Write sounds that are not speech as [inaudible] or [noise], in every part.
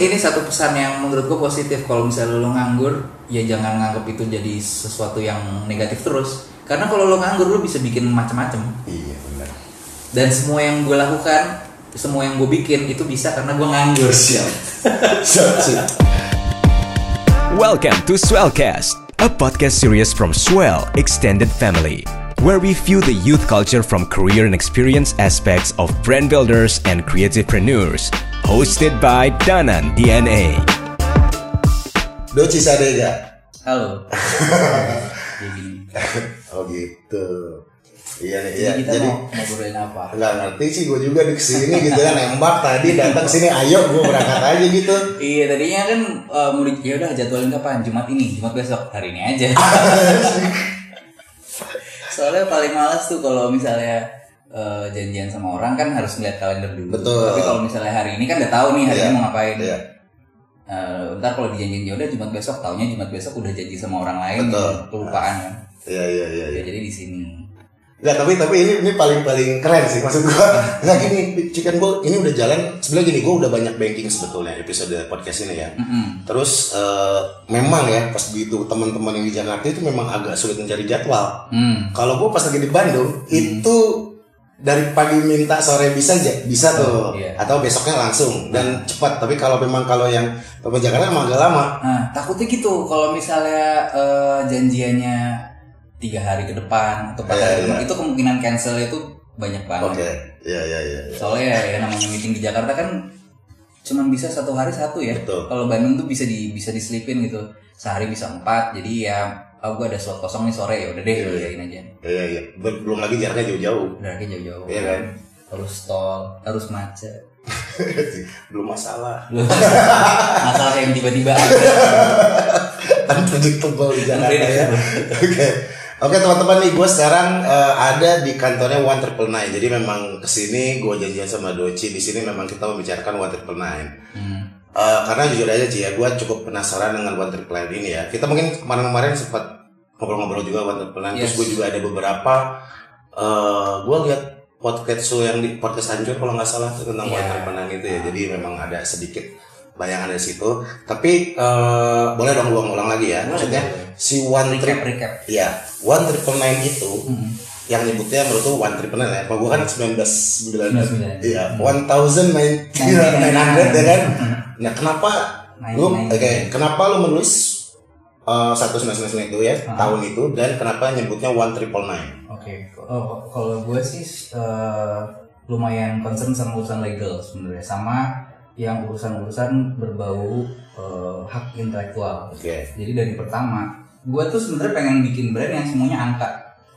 ini satu pesan yang menurut gue positif kalau misalnya lo nganggur ya jangan nganggap itu jadi sesuatu yang negatif terus karena kalau lo nganggur lo bisa bikin macam-macam Iya benar. dan semua yang gue lakukan semua yang gue bikin itu bisa karena gue nganggur Siap. [laughs] Siap, siap. Welcome to Swellcast, a podcast series from Swell Extended Family, where we view the youth culture from career and experience aspects of brand builders and creativepreneurs. Hosted by Danan DNA. Doci Sadega. halo jadi, [laughs] Oh gitu. Iya nih, jadi iya. kita Jadi mau ngobrolin apa nggak ngerti sih gue juga di ke sini gitu kan nembak tadi datang sini ayo gue berangkat aja gitu. Iya tadinya kan uh, mau di- ya udah jadwalin kapan Jumat ini Jumat besok hari ini aja. [laughs] Soalnya paling males tuh kalau misalnya uh, janjian sama orang kan harus ngeliat kalender dulu. Betul. Tapi kalau misalnya hari ini kan udah tahu nih hari Iya, ini mau ngapain. Iya. Uh, ntar kalau dijanjiin ya udah Jumat besok, taunya Jumat besok udah janji sama orang lain, Betul. gitu. kelupaan kan. Iya iya iya. Ya, iya. jadi di sini. Nggak, tapi tapi ini ini paling paling keren sih maksud gua. [laughs] Nggak gini, Chicken Ball ini udah jalan. Sebenarnya gini, gua udah banyak banking sebetulnya episode podcast ini ya. Mm-mm. Terus eh, memang ya pas begitu teman-teman yang di Jakarta itu memang agak sulit mencari jadwal. Hmm. Kalau gua pas lagi di Bandung itu dari pagi minta sore bisa aja bisa tuh Oh, iya. atau besoknya langsung dan cepat tapi kalau memang kalau yang teman Jakarta emang agak lama Nah, takutnya gitu kalau misalnya eh, janjiannya tiga hari ke depan atau empat Iya, hari ke iya. depan, itu kemungkinan cancel itu banyak banget. oke iya iya iya iya. Soalnya ya, ya namanya meeting di Jakarta kan cuma bisa satu hari satu ya. Betul. Kalau Bandung tuh bisa di bisa diselipin gitu. Sehari bisa empat. Jadi ya oh gue ada slot kosong nih sore ya udah deh iya. yain aja. iya iya Bel- belum lagi jaraknya jauh-jauh lagi jauh-jauh. Iya kan? Harus tol, harus macet. [laughs] belum masalah Masalah yang tiba-tiba [laughs] unpredictable di Jakarta ya. Oke. Oke teman-teman nih gue sekarang eh, ada di kantornya One Triple Nine. Jadi memang ke sini gue janjian sama Doci di sini memang kita membicarakan One Triple Nine. Hmm. Eh, karena jujur aja sih ya gue cukup penasaran dengan One Triple Nine ini ya. Kita mungkin kemarin-kemarin sempat ngobrol-ngobrol juga One Triple Nine. Terus Yes. gue juga ada beberapa. eh gue lihat podcast show yang di podcast hancur kalau nggak salah tentang One. Triple Nine itu ya. Jadi memang ada sedikit bayangan dari situ. Tapi eh, boleh dong gue ngulang lagi ya. Maksudnya si One Recap, Triple recap. Iya, One Triple Nine itu Hmm. yang nyebutnya menurut tuh One Triple Nine ya. Kalau gue kan 1999. 99. Iya, One Thousand Nine Nine Hundred ya kan. [laughs] Nah, kenapa lu 99. oke, kenapa lu menulis uh, satu sembilan itu ya Ah. tahun itu dan kenapa nyebutnya One Triple Nine? Oke, oh, kalau gue sih eh, lumayan concern sama urusan legal sebenarnya, sama yang urusan-urusan berbau eh, hak intelektual. Oke, Jadi dari pertama, gue tuh sebenarnya pengen bikin brand yang semuanya angka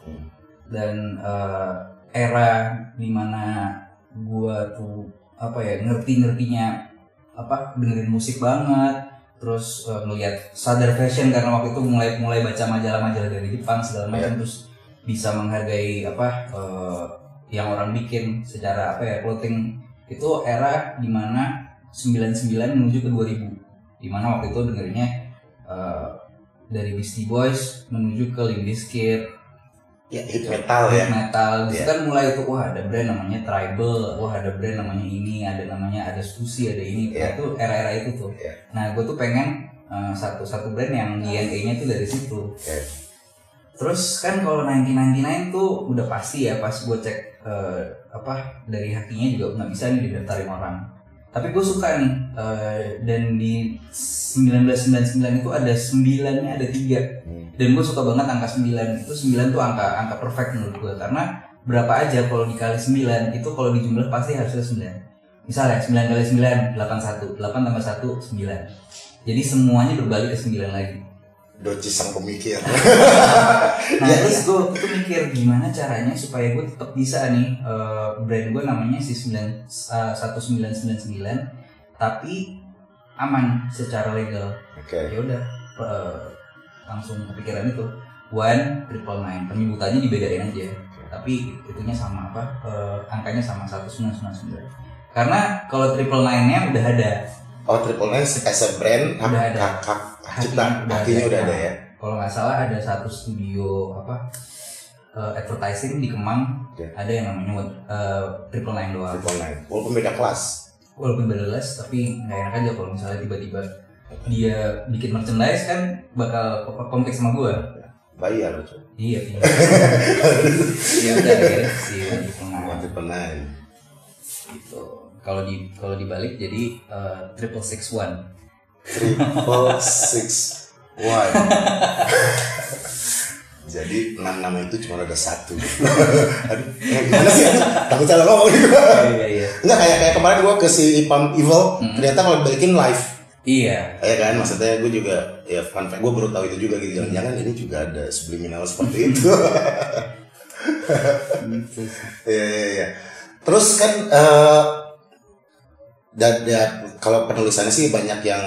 Hmm. dan eh, era di mana gue tuh apa ya ngerti-ngertinya apa dengerin musik banget terus eh, ngeliat sadar fashion karena waktu itu mulai mulai baca majalah-majalah dari Jepang segala macam terus bisa menghargai apa eh, yang orang bikin secara apa ya clothing. Itu era di mana 99 menuju ke 2000 di mana waktu itu dengerinnya eh, dari Beastie Boys menuju ke Limp Bizkit ya hit metal ya. metal di Iya. kan mulai itu wah ada brand namanya tribal wah ada brand namanya ini ada namanya ada sushi ada ini. Nah, itu era-era itu tuh Iya. nah gue tuh pengen uh, satu satu brand yang DNA-nya tuh dari situ Oke. terus kan kalau 1999 tuh udah pasti ya pas gue cek uh, apa dari hakinya juga nggak bisa nih didaftarin orang tapi gue suka nih uh, dan di 1999 itu ada 9 nya ada tiga. Hmm. dan gue suka banget angka 9 itu 9 tuh angka angka perfect menurut gue karena berapa aja kalau dikali 9 itu kalau dijumlah pasti harusnya 9 misalnya 9 kali 9 81 8 tambah 1 9 jadi semuanya berbalik ke 9 lagi Doci sang pemikir. nah Iya, [laughs] terus gue tuh mikir gimana caranya supaya gue tetap bisa nih eh, brand gue namanya si 9 eh, 1999 tapi aman secara legal. Oke. ya udah eh, langsung kepikiran itu. One triple nine. Penyebutannya dibedain aja. Tapi itunya sama apa eh, angkanya sama satu sembilan sembilan sembilan. Karena kalau triple nine nya udah ada Oh Triple Nine as a brand hak hak, hak, hak cipta. Hakinya udah ada. udah ada ya. kalau nggak salah ada satu studio apa eh, advertising di Kemang. Oke. ada yang namanya eh, triple nine doang. Triple Nine. Walaupun beda kelas. walaupun beda les tapi nggak enak aja kalau misalnya tiba-tiba dia bikin merchandise kan bakal kompleks sama gue bayar coy iya iya. [laughs] Ya udah akhirnya si One Triple Nine. One Triple Nine. Gitu kalau di kalau dibalik jadi eh, triple six one. Triple [laughs] six one. Jadi enam nama itu cuma ada satu. Aduh, eh, gimana sih? Takut salah ngomong. Gitu iya iya. Enggak kayak kayak kemarin gua ke si Ipam Evil ternyata kalau balikin live. Iya. Ya kan maksudnya gue juga ya fun fact gue baru tahu itu juga gitu. Jangan-jangan ini juga ada subliminal seperti itu. [laughs] Iya iya iya. Terus kan eh dan dan kalau penulisannya sih banyak yang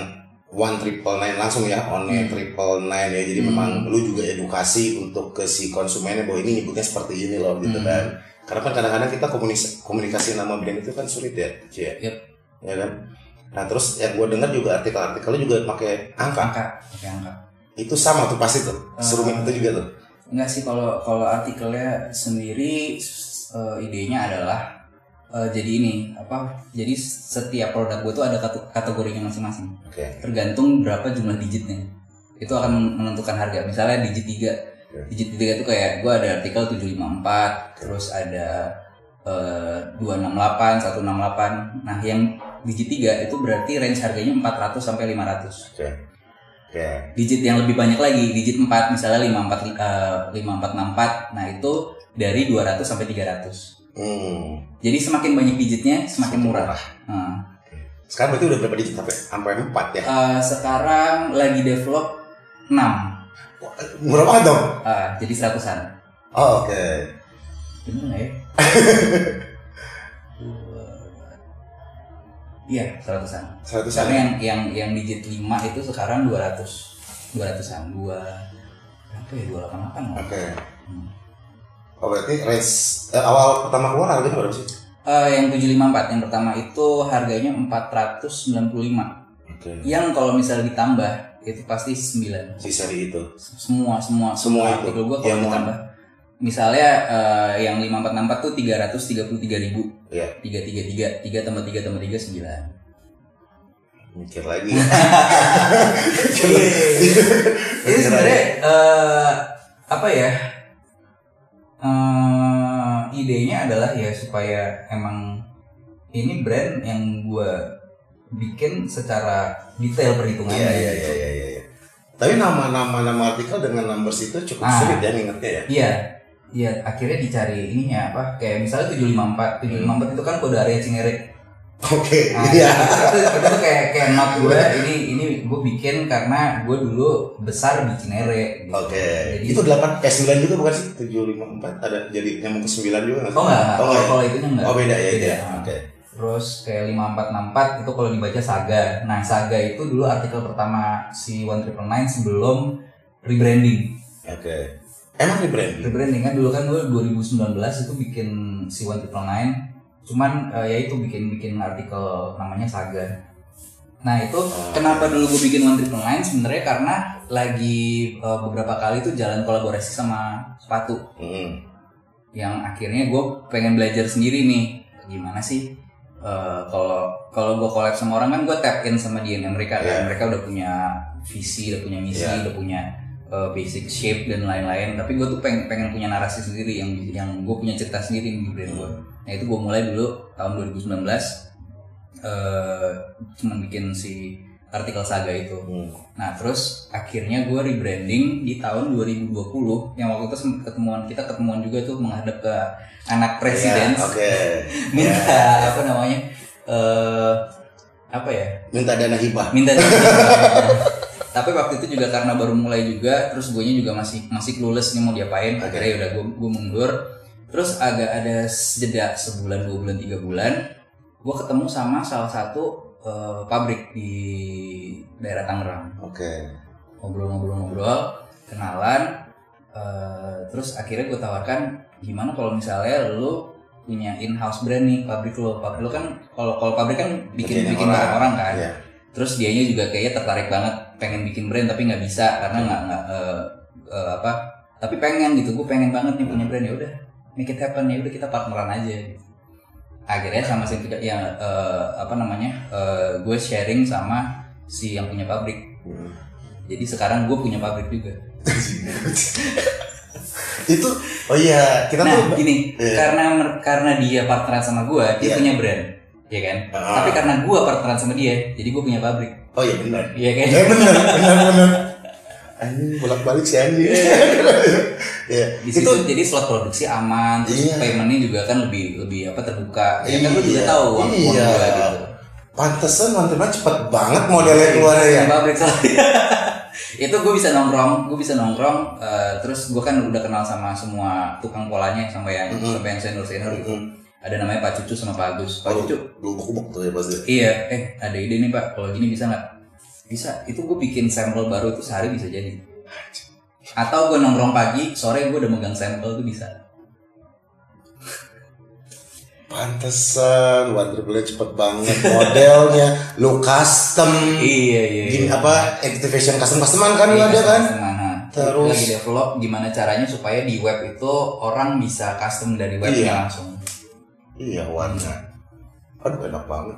one triple nine langsung ya one Hmm. triple nine ya jadi Hmm. memang lu juga edukasi untuk ke si konsumennya bahwa ini nyebutnya seperti ini loh gitu Hmm. kan karena kan kadang-kadang kita komunikasi, komunikasi nama brand itu kan sulit ya Cie Yep. ya kan nah terus yang gue dengar juga artikel-artikelnya juga pakai angka angka pakai angka itu sama tuh pasti tuh serumit Ah. itu juga tuh Enggak sih kalau kalau artikelnya sendiri eh, idenya adalah eh, jadi ini apa jadi setiap produk gue tuh ada kate- kategorinya masing-masing. Oke. Tergantung berapa jumlah digitnya. Itu akan menentukan harga. Misalnya digit 3 Oke. digit 3 itu kayak gue ada artikel 754 terus ada eh, 268 168 nah yang digit 3 itu berarti range harganya 400 sampai 500 oke. Oke. Digit yang lebih banyak lagi digit 4 misalnya 54 eh, 5464 nah itu dari 200 sampai 300 hmm. jadi semakin banyak digitnya semakin murah. Nah, sekarang berarti udah berapa digit? Sampai sampai empat ya? Eh, sekarang lagi develop 6 murah banget dong. Ah, jadi seratusan. Oh, oke. Bener nggak ya? Dua- [laughs] iya seratusan. Satu karena yang yang yang digit 5 itu sekarang 200 200an dua berapa ya? 288 nggak? oke. Hmm. Oh berarti range eh, awal pertama keluar harganya berapa sih Eh, yang 754 yang pertama itu harganya 495. oke Yang kalau misalnya ditambah itu pasti 9. si seri itu Semua semua Semua itu. artikel gua Yang kalau mau- ditambah. Misalnya eh, yang 5464 tuh 333 ribu. Iya. 333 3 tambah 3 tambah 3 9. mikir lagi [laughs] Ini sebenarnya eh, apa ya? Eh, idenya adalah ya supaya emang ini brand yang gua bikin secara detail perhitungannya. iya iya iya iya iya tapi nama-nama nama artikel dengan numbers itu cukup Ah. sulit ya ngingetnya ya Iya, iya akhirnya dicari ininya apa? Kayak misalnya 754, 754 itu kan kode area Cinere. oke Nah, iya itu, itu, tuh kayak kayak not gue ini ini gue bikin karena gue dulu besar di Cinere. gitu. oke Jadi, itu 8 eh 9 juga bukan sih 754 ada jadi nyambung ke 9 juga? Oh enggak, oh, enggak ya? kalau itunya enggak. oh beda ya Beda. ya oke Terus kayak 5464 itu kalau dibaca Saga. Nah, Saga itu dulu artikel pertama si One Triple Nine sebelum rebranding. oke emang di brand rebranding kan dulu kan gue 2019 itu bikin si One Triple Nine cuman eh, ya itu bikin bikin artikel namanya Saga nah itu kenapa dulu gue bikin One Triple Nine sebenarnya karena lagi eh, beberapa kali itu jalan kolaborasi sama sepatu. Hmm. yang akhirnya gue pengen belajar sendiri nih gimana sih eh, kalau kalau gue collab sama orang kan gue tap in sama DNA mereka Iya. kan mereka udah punya visi udah punya misi Iya. udah punya eh, basic shape dan lain-lain. Tapi gue tuh pengen pengen punya narasi sendiri yang yang gue punya cerita sendiri di brand gue nah itu gue mulai dulu tahun 2019 cuman bikin si artikel saga itu. Hmm. Nah terus akhirnya gue rebranding di tahun 2020 yang waktu itu ketemuan kita ketemuan juga tuh menghadap ke anak presiden. Ya, oke. [laughs] Minta apa namanya eh apa ya? Minta dana hibah. Minta [laughs] tapi waktu itu juga karena baru mulai juga terus gue juga masih masih clueless nih mau diapain. Oke. akhirnya udah gue gue mundur. Terus agak ada jeda sebulan dua bulan tiga bulan gue ketemu sama salah satu eh, pabrik di daerah Tangerang. Oke. Ngobrol-ngobrol-ngobrol kenalan eh, terus akhirnya gue tawarkan gimana kalau misalnya lu punya in-house brand nih pabrik lo pabrik lo kan kalau kalau pabrik kan bikin Bikin bikin orang. barang orang kan. Iya. terus dianya juga kayaknya tertarik banget pengen bikin brand tapi nggak bisa karena nggak nggak eh, eh, apa tapi pengen gitu. Gue pengen banget nih punya brand. Ya udah make it happen. Ya udah kita partneran aja gitu. Akhirnya sama si yang eh, apa namanya eh, gue sharing sama si yang punya pabrik. Hmm. jadi sekarang gue punya pabrik juga. [laughs] Itu oh iya kita nah tuh gini Iya. karena karena dia partneran sama gue dia Iya. punya brand ya kan? Ah. tapi karena gue partneran sama dia jadi gue punya pabrik. Oh iya benar. Iya kan? Eh benar benar benar. [laughs] Anjing bolak balik sih anjing [laughs] ya di itu situ jadi slot produksi aman terus Iya. paymentnya juga kan lebih lebih apa terbuka. Ya kan lu juga Iya, tahu uang iya. gua gitu. Pantesan manteman cepet banget modelnya keluarnya ya. Punya pabrik soalnya. itu gue bisa nongkrong gue bisa nongkrong eh, terus gue kan udah kenal sama semua tukang polanya sama yang Mhm. sampai yang senior senior gitu. Mm-mm. ada namanya Pak Cucu sama Pak Agus. Pak Oh, Cucu. lubuk-lubuk tuh ya pasti. Iya. Eh ada ide nih Pak. Kalau gini bisa nggak? Bisa. Itu gue bikin sampel baru itu sehari bisa jadi atau gue nongkrong pagi sore gue udah megang sampel tuh bisa pantesan Wonderful cepet banget modelnya [laughs] lu custom iya iya gini iya. apa activation custom customan kan lu Iya, ada kan Mana? Terus- lagi develop gimana caranya supaya di web itu orang bisa custom dari webnya Iya. langsung. iya warna aduh enak banget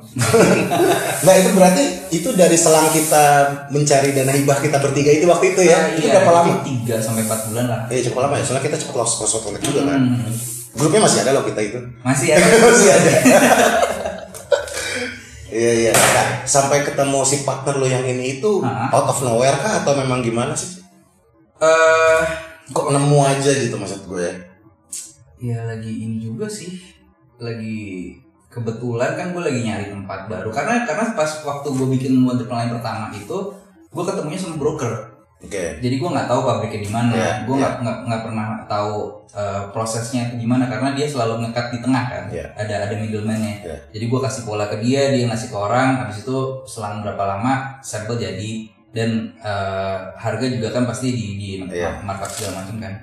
[laughs] nah itu berarti itu dari selang kita mencari dana hibah kita bertiga itu waktu itu ya Nah, itu iya, berapa lama Tiga sampai empat bulan lah. Eh cukup lama ya, soalnya kita cepet lolos crossword connect juga kan. Hmm, Grupnya masih ada loh kita itu. masih [laughs] ada. masih ada. [laughs] Iya iya. Nah, sampai ketemu si partner lo yang ini itu Ah. out of nowhere kah atau memang gimana sih? Eh, Kok nemu aja gitu maksud gue? ya lagi ini juga sih, lagi kebetulan kan gue lagi nyari tempat baru. Karena karena pas waktu gue bikin Wonder Plan pertama itu gue ketemunya sama broker. Oke. jadi gue nggak tahu pabriknya di mana. Iya, gue nggak nggak nggak pernah tahu uh, prosesnya itu gimana karena dia selalu ngekat di tengah kan. Iya. ada ada middleman-nya. Iya. jadi gue kasih pola ke dia dia ngasih ke orang. Habis itu selang berapa lama sampel jadi. Dan uh, harga juga kan pasti di di Iya. markup segala macam kan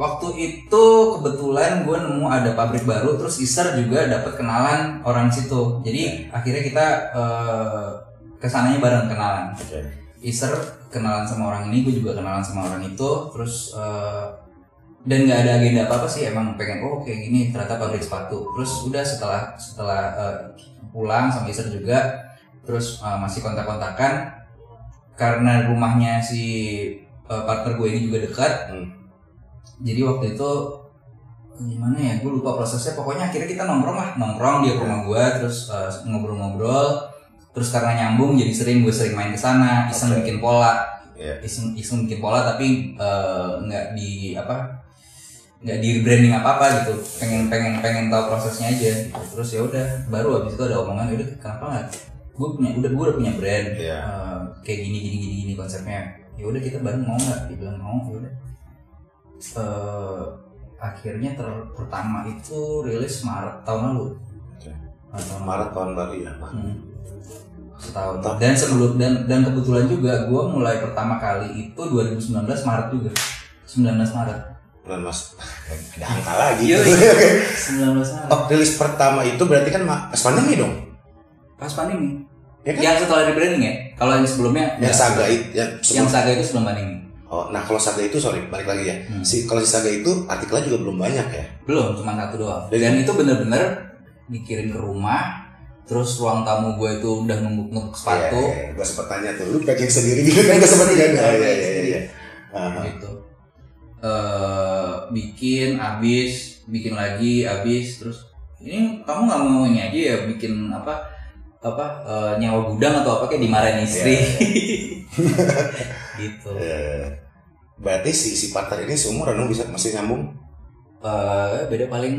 waktu itu kebetulan gue nemu ada pabrik baru terus Iser juga dapat kenalan orang situ. Jadi akhirnya kita uh, ke sananya bareng kenalan. Oke. Iser kenalan sama orang ini, gue juga kenalan sama orang itu, terus eh, dan nggak ada agenda apa apa sih, emang pengen oh kayak gini ternyata pabrik sepatu, terus udah setelah setelah eh, pulang sama Iser juga, terus eh, masih kontak-kontakan. Karena rumahnya si eh, partner gue ini juga dekat, Hmm. Jadi waktu itu gimana ya, gue lupa prosesnya, pokoknya akhirnya kita nongkrong lah, nongkrong dia ke rumah gue, terus eh, ngobrol-ngobrol, terus karena nyambung jadi sering gue sering main ke sana. Iseng Oke. bikin pola. Iya. iseng iseng bikin pola tapi eh, nggak di apa nggak di branding apa apa gitu. Pengen pengen pengen tahu prosesnya aja gitu. terus ya udah baru habis itu ada omongan udah kenapa nggak? Gue punya udah gue udah punya brand Iya. eh, kayak gini gini gini gini konsepnya. Ya udah kita bareng mau nggak? Dia bilang mau ya udah Eh, akhirnya ter- pertama itu rilis Maret tahun lalu Oke. Maret. Maret tahun baru ya. Hmm. setahun Tahun. dan sebelum dan dan kebetulan juga gue mulai pertama kali itu 2019 Maret juga 19 Maret Bulan Mas. Ada angka lagi. Iya, [laughs] 19 Maret oh, rilis pertama itu berarti kan pas pandemi dong. pas pandemi Ya kan? yang setelah rebranding ya kalau yang sebelumnya Yang enggak. Saga itu yang yang saga itu sebelum pandemi Oh, nah kalau Saga itu sorry, balik lagi ya. Hmm. Si kalau si Saga itu artikelnya juga belum banyak ya. belum cuma satu doang Dan- dan itu bener-bener dikirim ke rumah terus ruang tamu gue itu udah numpuk-numpuk sepatu Iya, iya, gue sempet tanya tuh, lu packing sendiri gitu kan gue sempet kan? Iya, Iya, iya, iya, iya. Aha. gitu eh bikin habis bikin lagi habis terus ini kamu nggak mau ini aja ya bikin apa apa eh, nyawa gudang atau apa kayak dimarahin istri [laughs] gitu Eh, Berarti si si partner ini seumuran dong bisa masih nyambung? Eh, beda paling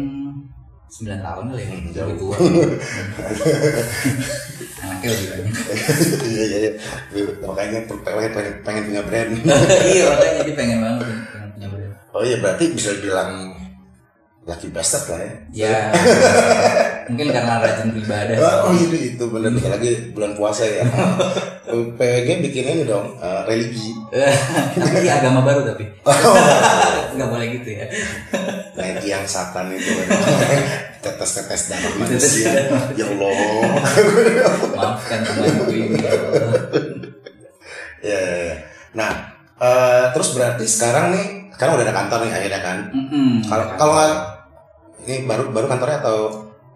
9 tahun kali ya Hmm, lebih jauh. tua [laughs] anaknya lebih banyak Iya iya iya. Makanya pengen, pengen, pengen punya brand. [laughs] iya makanya jadi pengen banget pengen punya brand Oh iya berarti bisa dibilang lucky bastard lah ya. ya [laughs] mungkin karena rajin beribadah Oh, oh itu itu benar bentar lagi bulan puasa ya. [laughs] PWG bikin ini dong eh, religi. [laughs] tapi agama baru tapi nggak boleh gitu ya itu yang satan itu tetes-tetes darah manusia. Ya Allah. maafkan temanku ini ya. Ya. ya, ya. Nah eh, terus berarti sekarang nih sekarang udah ada kantor nih akhirnya kan. Kalau kalau nggak ini baru baru kantornya atau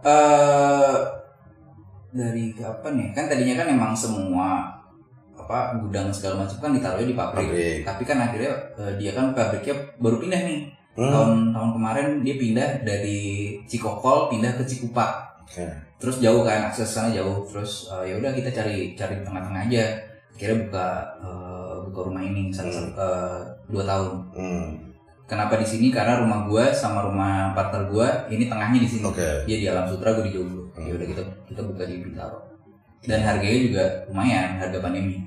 eh dari kapan ya? Kan tadinya kan emang semua apa gudang segala macam kan ditaruhnya di pabrik. Pabrik. Tapi kan akhirnya eh, dia kan pabriknya baru pindah nih. Hmm. Tahun tahun kemarin dia pindah dari Cikokol pindah ke Cikupa. Oke. Terus jauh kan akses sana jauh. Terus eh, ya udah kita cari cari tengah-tengah aja. Akhirnya buka eh, buka rumah ini salah Hmm. satu eh, dua tahun. Hmm. Kenapa di sini? Karena rumah gua sama rumah partner gua ini tengahnya di sini. Oke. Dia di Alam Sutra, gua di Jomblo. Hmm. Ya udah kita kita buka di Bintaro. Dan harganya juga lumayan, harga pandemi.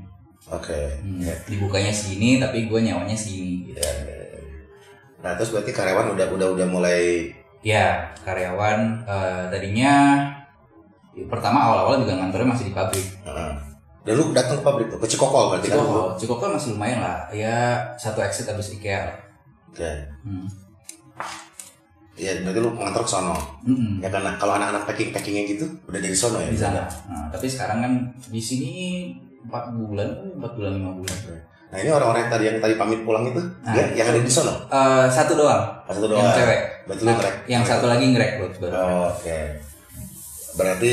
Oke. Hmm. Ya. Dibukanya segini, tapi gua nyawanya segini. Gitu. Ya, ya, ya. Nah terus berarti karyawan udah udah udah mulai Ya, karyawan eh, tadinya ya, pertama awal-awal juga ngantornya masih di pabrik. Heeh. Dan lu datang ke pabrik tuh, ke Cikokol berarti kan? Cikokol, Cikokol masih lumayan lah. Ya satu exit habis IKEA. Oke. Hmm. Iya, berarti lu ngantor ke sono. Mm-mm. Ya karena kalau anak-anak packing packingnya gitu udah dari sono ya. di sana. Nah, tapi sekarang kan di sini empat bulan, empat bulan lima bulan. Nah ini orang-orang yang tadi yang tadi pamit pulang itu, Nah, dia yang ada di sono. Eh, satu doang, Pas satu doang. yang cewek. Berarti lu Nah, ngerek. yang satu lagi ngerek baru. Oh, Oke. Berarti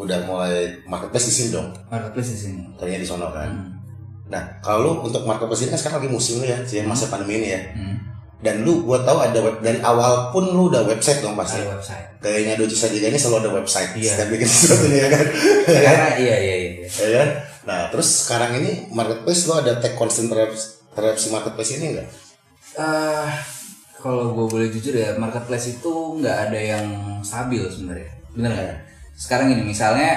udah mulai marketplace di sini dong. Marketplace di sini. Tadinya di sono kan. Hmm. Nah, kalau lu untuk marketplace ini kan sekarang lagi musim lu ya, sih masa pandemi ini ya. Hmm. Dan lu gua tahu ada web dari awal pun lu udah website dong pasti. Ada website. Kayaknya Doji Sadiga ini selalu ada website. Iya. Setiap bikin sesuatu ya kan. Karena iya iya iya. ya kan? Nah, terus sekarang ini marketplace lo ada take concern terhadap, terhadap si marketplace ini enggak? Eh, kalau gue boleh jujur ya, marketplace itu nggak ada yang stabil sebenarnya. Bener nggak? Sekarang ini misalnya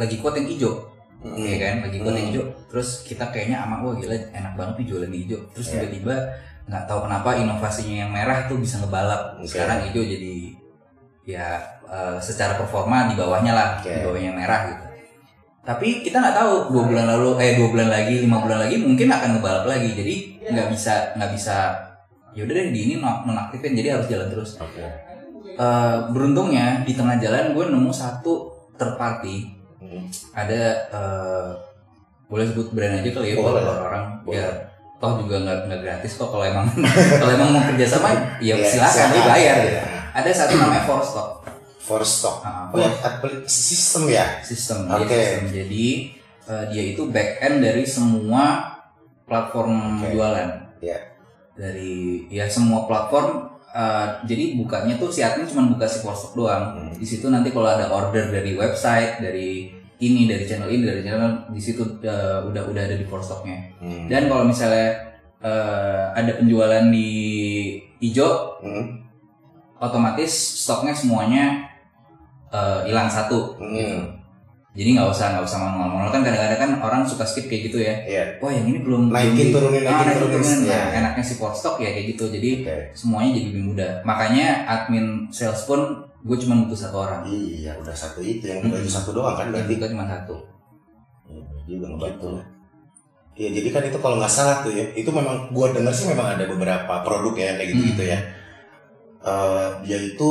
lagi quote yang hijau, Hmm. ya kan? Lagi yang Hmm. hijau. Terus kita kayaknya aman, wah gila enak banget nih jualan di hijau. Terus Iya. tiba-tiba nggak tahu kenapa inovasinya yang merah tuh bisa ngebalap. Oke. Sekarang hijau jadi ya eh, secara performa di bawahnya lah, Oke. di bawahnya yang merah gitu. Tapi kita nggak tahu dua bulan lalu, eh dua bulan lagi, lima bulan lagi mungkin akan ngebalap lagi. Jadi nggak bisa nggak bisa. Yaudah deh di ini nonaktifin, jadi harus jalan terus. Oke. Eh, beruntungnya di tengah jalan gue nemu satu third party Hmm. ada eh, boleh sebut brand aja kali ya Boleh. buat orang Boleh. ya toh juga nggak nggak gratis kok kalau emang [laughs] kalau emang mau kerjasama ya Iya, silakan dibayar gitu ada satu namanya Forstock For stock. Ah, Oh ya, sistem ya. sistem Oke. dia sistem. jadi eh, dia itu back end dari semua platform Oke. jualan Iya. dari ya semua platform eh, jadi bukanya tuh si admin cuma buka si Forstock doang Hmm. di situ nanti kalau ada order dari website dari ini dari channel ini dari channel di situ eh, udah udah ada di Forstocknya Hmm. dan kalau misalnya eh, ada penjualan di hijau Hmm. otomatis stoknya semuanya hilang satu Hmm. Jadi nggak usah nggak usah manual manual kan kadang-kadang kan orang suka skip kayak gitu ya Iya. wah yang ini belum Naikin, turunin, Ah, naikin, turunin. Nah, Iya. enaknya si stock ya kayak gitu jadi Oke. semuanya jadi lebih mudah makanya admin sales pun gue cuma butuh satu orang Iya, udah satu itu yang itu satu doang kan berarti. kita cuma satu Iya, juga ngebantu. Iya, jadi kan itu kalau nggak salah tuh ya, itu memang gua dengar sih memang ada beberapa produk ya kayak gitu-gitu ya. Eh, dia itu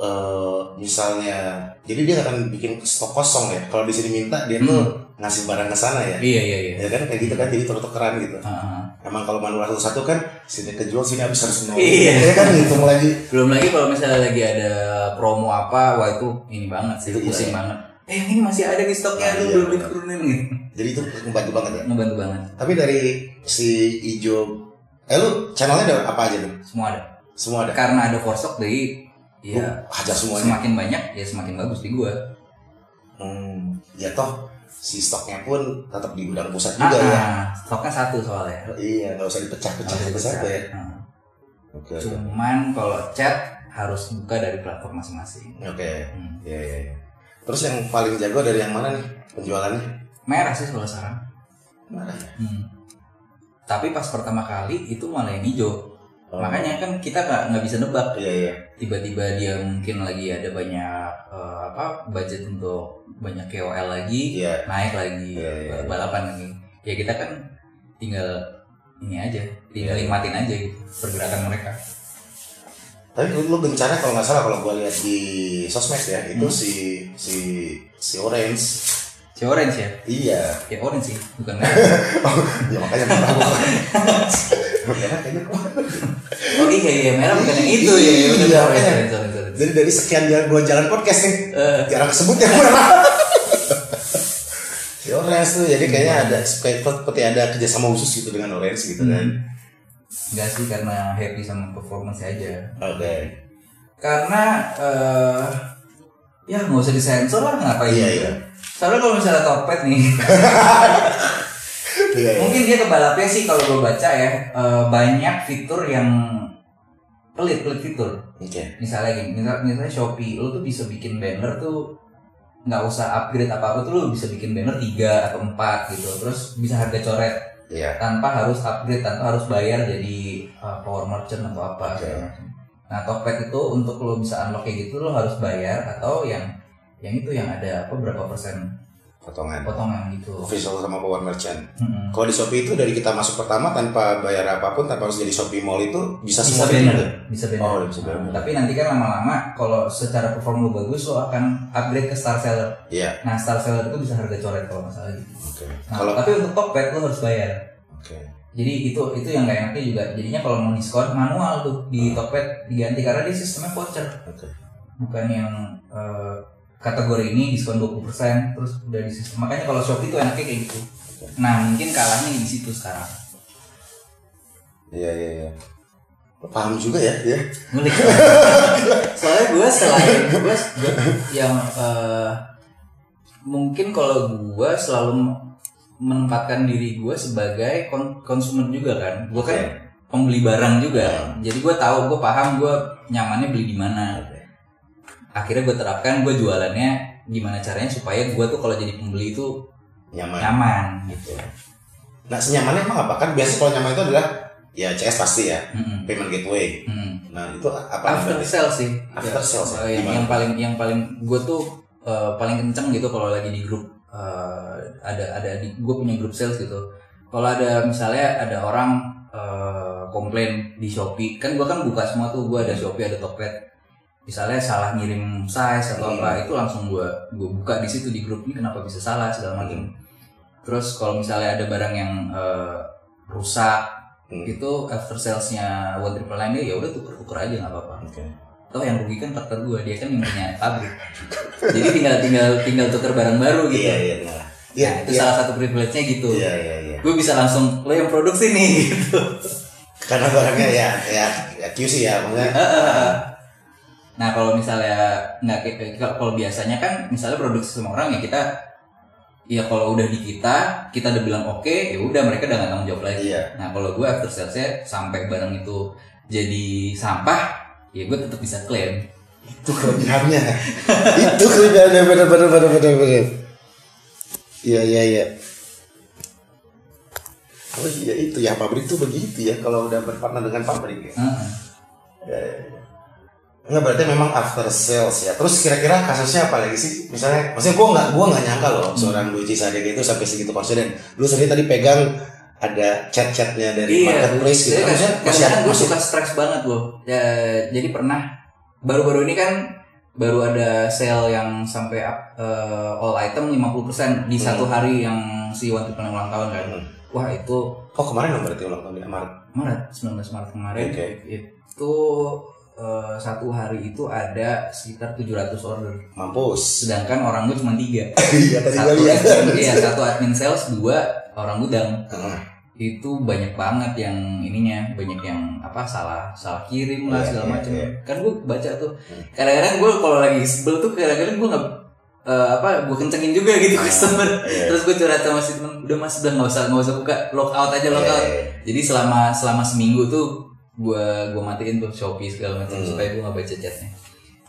eh, misalnya, jadi dia akan bikin stok kosong ya. Kalau di sini minta dia tuh ngasih barang ke sana ya. iya iya iya Ya kan kayak gitu kan jadi tuker-tukeran gitu. Ah, ah. Emang kalau manual satu-satu kan sini kejual sini habis harus nol. Iya. Ya kan hitung lagi. belum lagi kalau misalnya lagi ada promo apa wah itu ini banget sih Iya. pusing banget eh ini masih ada di stoknya Nah, aduh iya, belum benar. diturunin gitu Jadi itu membantu banget ya. ngebantu banget Tapi dari si Ijo, eh lu channelnya ada apa aja nih? semua ada Semua ada. karena ada forstok jadi ya Lu hajar semuanya. semakin banyak ya semakin bagus di gua Hmm, ya toh si stoknya pun tetap di gudang pusat ah, juga ya. ah, stoknya satu soalnya Iya, nggak usah dipecah-pecah satu-satu ya. Ah. Oke, oke. cuman kalau chat harus buka dari platform masing-masing Oke, Hmm. iya, iya. iya. Terus yang paling jago dari yang mana nih penjualannya? merah sih kalau sekarang Mana ya? Hmm. Tapi pas pertama kali itu malah yang hijau. Oh, Makanya kan kita nggak nggak bisa nebak. Iya, iya. Tiba-tiba dia mungkin lagi ada banyak eh, apa budget untuk banyak KOL lagi, Iya. naik lagi Iya, iya, iya. balapan lagi. Ya kita kan tinggal ini aja, tinggal Iya. nikmatin aja gitu pergerakan mereka. Tapi lu, bencana kalau nggak salah kalau gua lihat di sosmed ya, itu Hmm. si si si Orange. Si orange ya, Iya. ya orange sih, bukan [laughs] merah. ya makanya. Merah [laughs] kayaknya oh iya iya merah bukan yang itu ya. Iya, Iya, sorry. Jadi dari sekian jalan dua jalan podcast nih, Eh. jarang kesebut ya. si [laughs] Orange tuh, jadi kayaknya ada seperti ada kerjasama khusus gitu dengan Orange gitu kan. Enggak sih karena happy sama performance aja. Oke. Karena eh ya nggak usah disensor lah ngapain Iya, iya. Soalnya kalau misalnya Topet nih, [laughs] Iya, iya. mungkin dia kebalapnya sih kalau gue baca ya eh, banyak fitur yang pelit pelit fitur. Oke. Misalnya gini, misal, misalnya Shopee, lu tuh bisa bikin banner tuh nggak usah upgrade apa apa tuh lu bisa bikin banner tiga atau empat gitu, terus bisa harga coret Iya. tanpa harus upgrade tanpa harus bayar jadi uh, power merchant atau apa macam. Nah Tokped itu untuk lo bisa unlock kayak gitu lo harus bayar atau yang yang itu yang ada apa berapa persen Potongan. potongan gitu. Official sama Power Merchant. Mm-mm. Kalau di Shopee itu dari kita masuk pertama tanpa bayar apa pun, tanpa harus jadi Shopee Mall itu bisa, Bisa semua banner, gitu. bisa banner. Oh, bisa banner. Nah, tapi nanti kan lama-lama kalau secara perform lo bagus lo akan upgrade ke star seller. Iya. Nah star seller itu bisa harga coret kalau nggak salah gitu. Oke. Nah, Kalau tapi untuk Tokped lo harus bayar. oke. Jadi itu itu yang nggak enaknya juga. Jadinya kalau mau diskon manual tuh di Tokped diganti karena dia sistemnya voucher. Oke. bukan yang eh, kategori ini diskon 20% terus udah di sistem. Makanya kalau Shopee itu enaknya kayak gitu. Nah, mungkin kalahnya di situ sekarang. Iya, iya, iya. Paham juga ya, ya. Ngulik. [laughs] Soalnya gue selain gue yang eh, mungkin kalau gue selalu menempatkan diri gue sebagai kon- konsumen juga kan. Gue kan pembeli barang juga. Jadi gue tahu, gue paham, gue nyamannya beli di mana. Akhirnya gue terapkan, gue jualannya gimana caranya supaya gue tuh kalau jadi pembeli itu Nyaman. nyaman gitu. Nah, senyamannya emang apa? Kan biasa kalau nyaman itu adalah ya CS pasti ya, Mm-mm. payment gateway. Mm. Nah, itu apa After namanya? sales sih. After Ya, sales ya? eh, yang, yang paling yang paling gue tuh eh, paling kenceng gitu kalau lagi di grup eh, ada ada di gue punya grup sales gitu. Kalau ada misalnya ada orang eh, komplain di Shopee, kan gue kan buka semua tuh, gue ada Shopee, ada Tokped. Misalnya salah ngirim size atau apa, itu langsung gue gue buka di situ di grup ini kenapa bisa salah segala macam. Terus kalau misalnya ada barang yang eh, rusak Hmm. itu after salesnya one triple nine ya udah tuker tuker aja nggak apa-apa toh yang rugi kan partner gue dia kan yang punya pabrik jadi tinggal tinggal tinggal tuker barang baru gitu Iya, iya, nah. Iya, nah itu iya. salah satu privilege-nya gitu Iya, iya, iya. gue bisa langsung lo yang produksi nih [laughs] gitu Karena barangnya ya, ya, ya QC ya, maksudnya. Nah kalau misalnya nggak kalau biasanya kan misalnya produksi sama orang ya kita ya kalau udah di kita kita udah bilang oke ya udah mereka udah nggak tanggung jawab lagi Iya. nah kalau gue after salesnya sampai barang itu jadi sampah ya gue tetap bisa klaim Itu kelebihannya. [laughs] itu kelebihannya bener bener bener bener bener. Iya iya iya. Oh iya itu ya pabrik tuh begitu ya kalau udah berpartner dengan pabrik ya. Heeh. Ya, ya, ya. Nggak berarti memang after sales ya. Terus kira-kira kasusnya apa lagi sih? Misalnya, maksudnya gue nggak gue nggak nyangka loh seorang Luigi Sadek itu sampai segitu confident. Lu sendiri tadi pegang ada chat-chatnya dari marketplace gitu. Kan maksudnya masih kadang-kadang gue suka stres banget loh. Ya, jadi pernah baru-baru ini kan baru ada sale yang sampai up, eh, all item 50% di satu hari yang si Triple Nine ulang tahun kan. Hmm. Wah itu Oh kemarin dong berarti ulang tahun di Maret. Maret 19 Maret kemarin Oke. itu eh, satu hari itu ada sekitar 700 order. Mampus. Sedangkan orang gue cuma tiga. [laughs] Iya tadi gue Satu lihat. iya, satu admin sales, dua orang gudang. Itu banyak banget yang ininya banyak yang apa salah salah kirim lah Iya, segala iya, macam iya. kan gue baca tuh Hmm. kadang-kadang gue kalau lagi sebel tuh kadang-kadang gue nggak eh, apa gue kencengin juga gitu Ah, customer iya. terus gue curhat sama si temen udah mas udah nggak usah nggak usah buka lock out aja lock out iya. jadi selama selama seminggu tuh gue gue matiin tuh shopee segala macam Hmm. supaya gue nggak baca chatnya.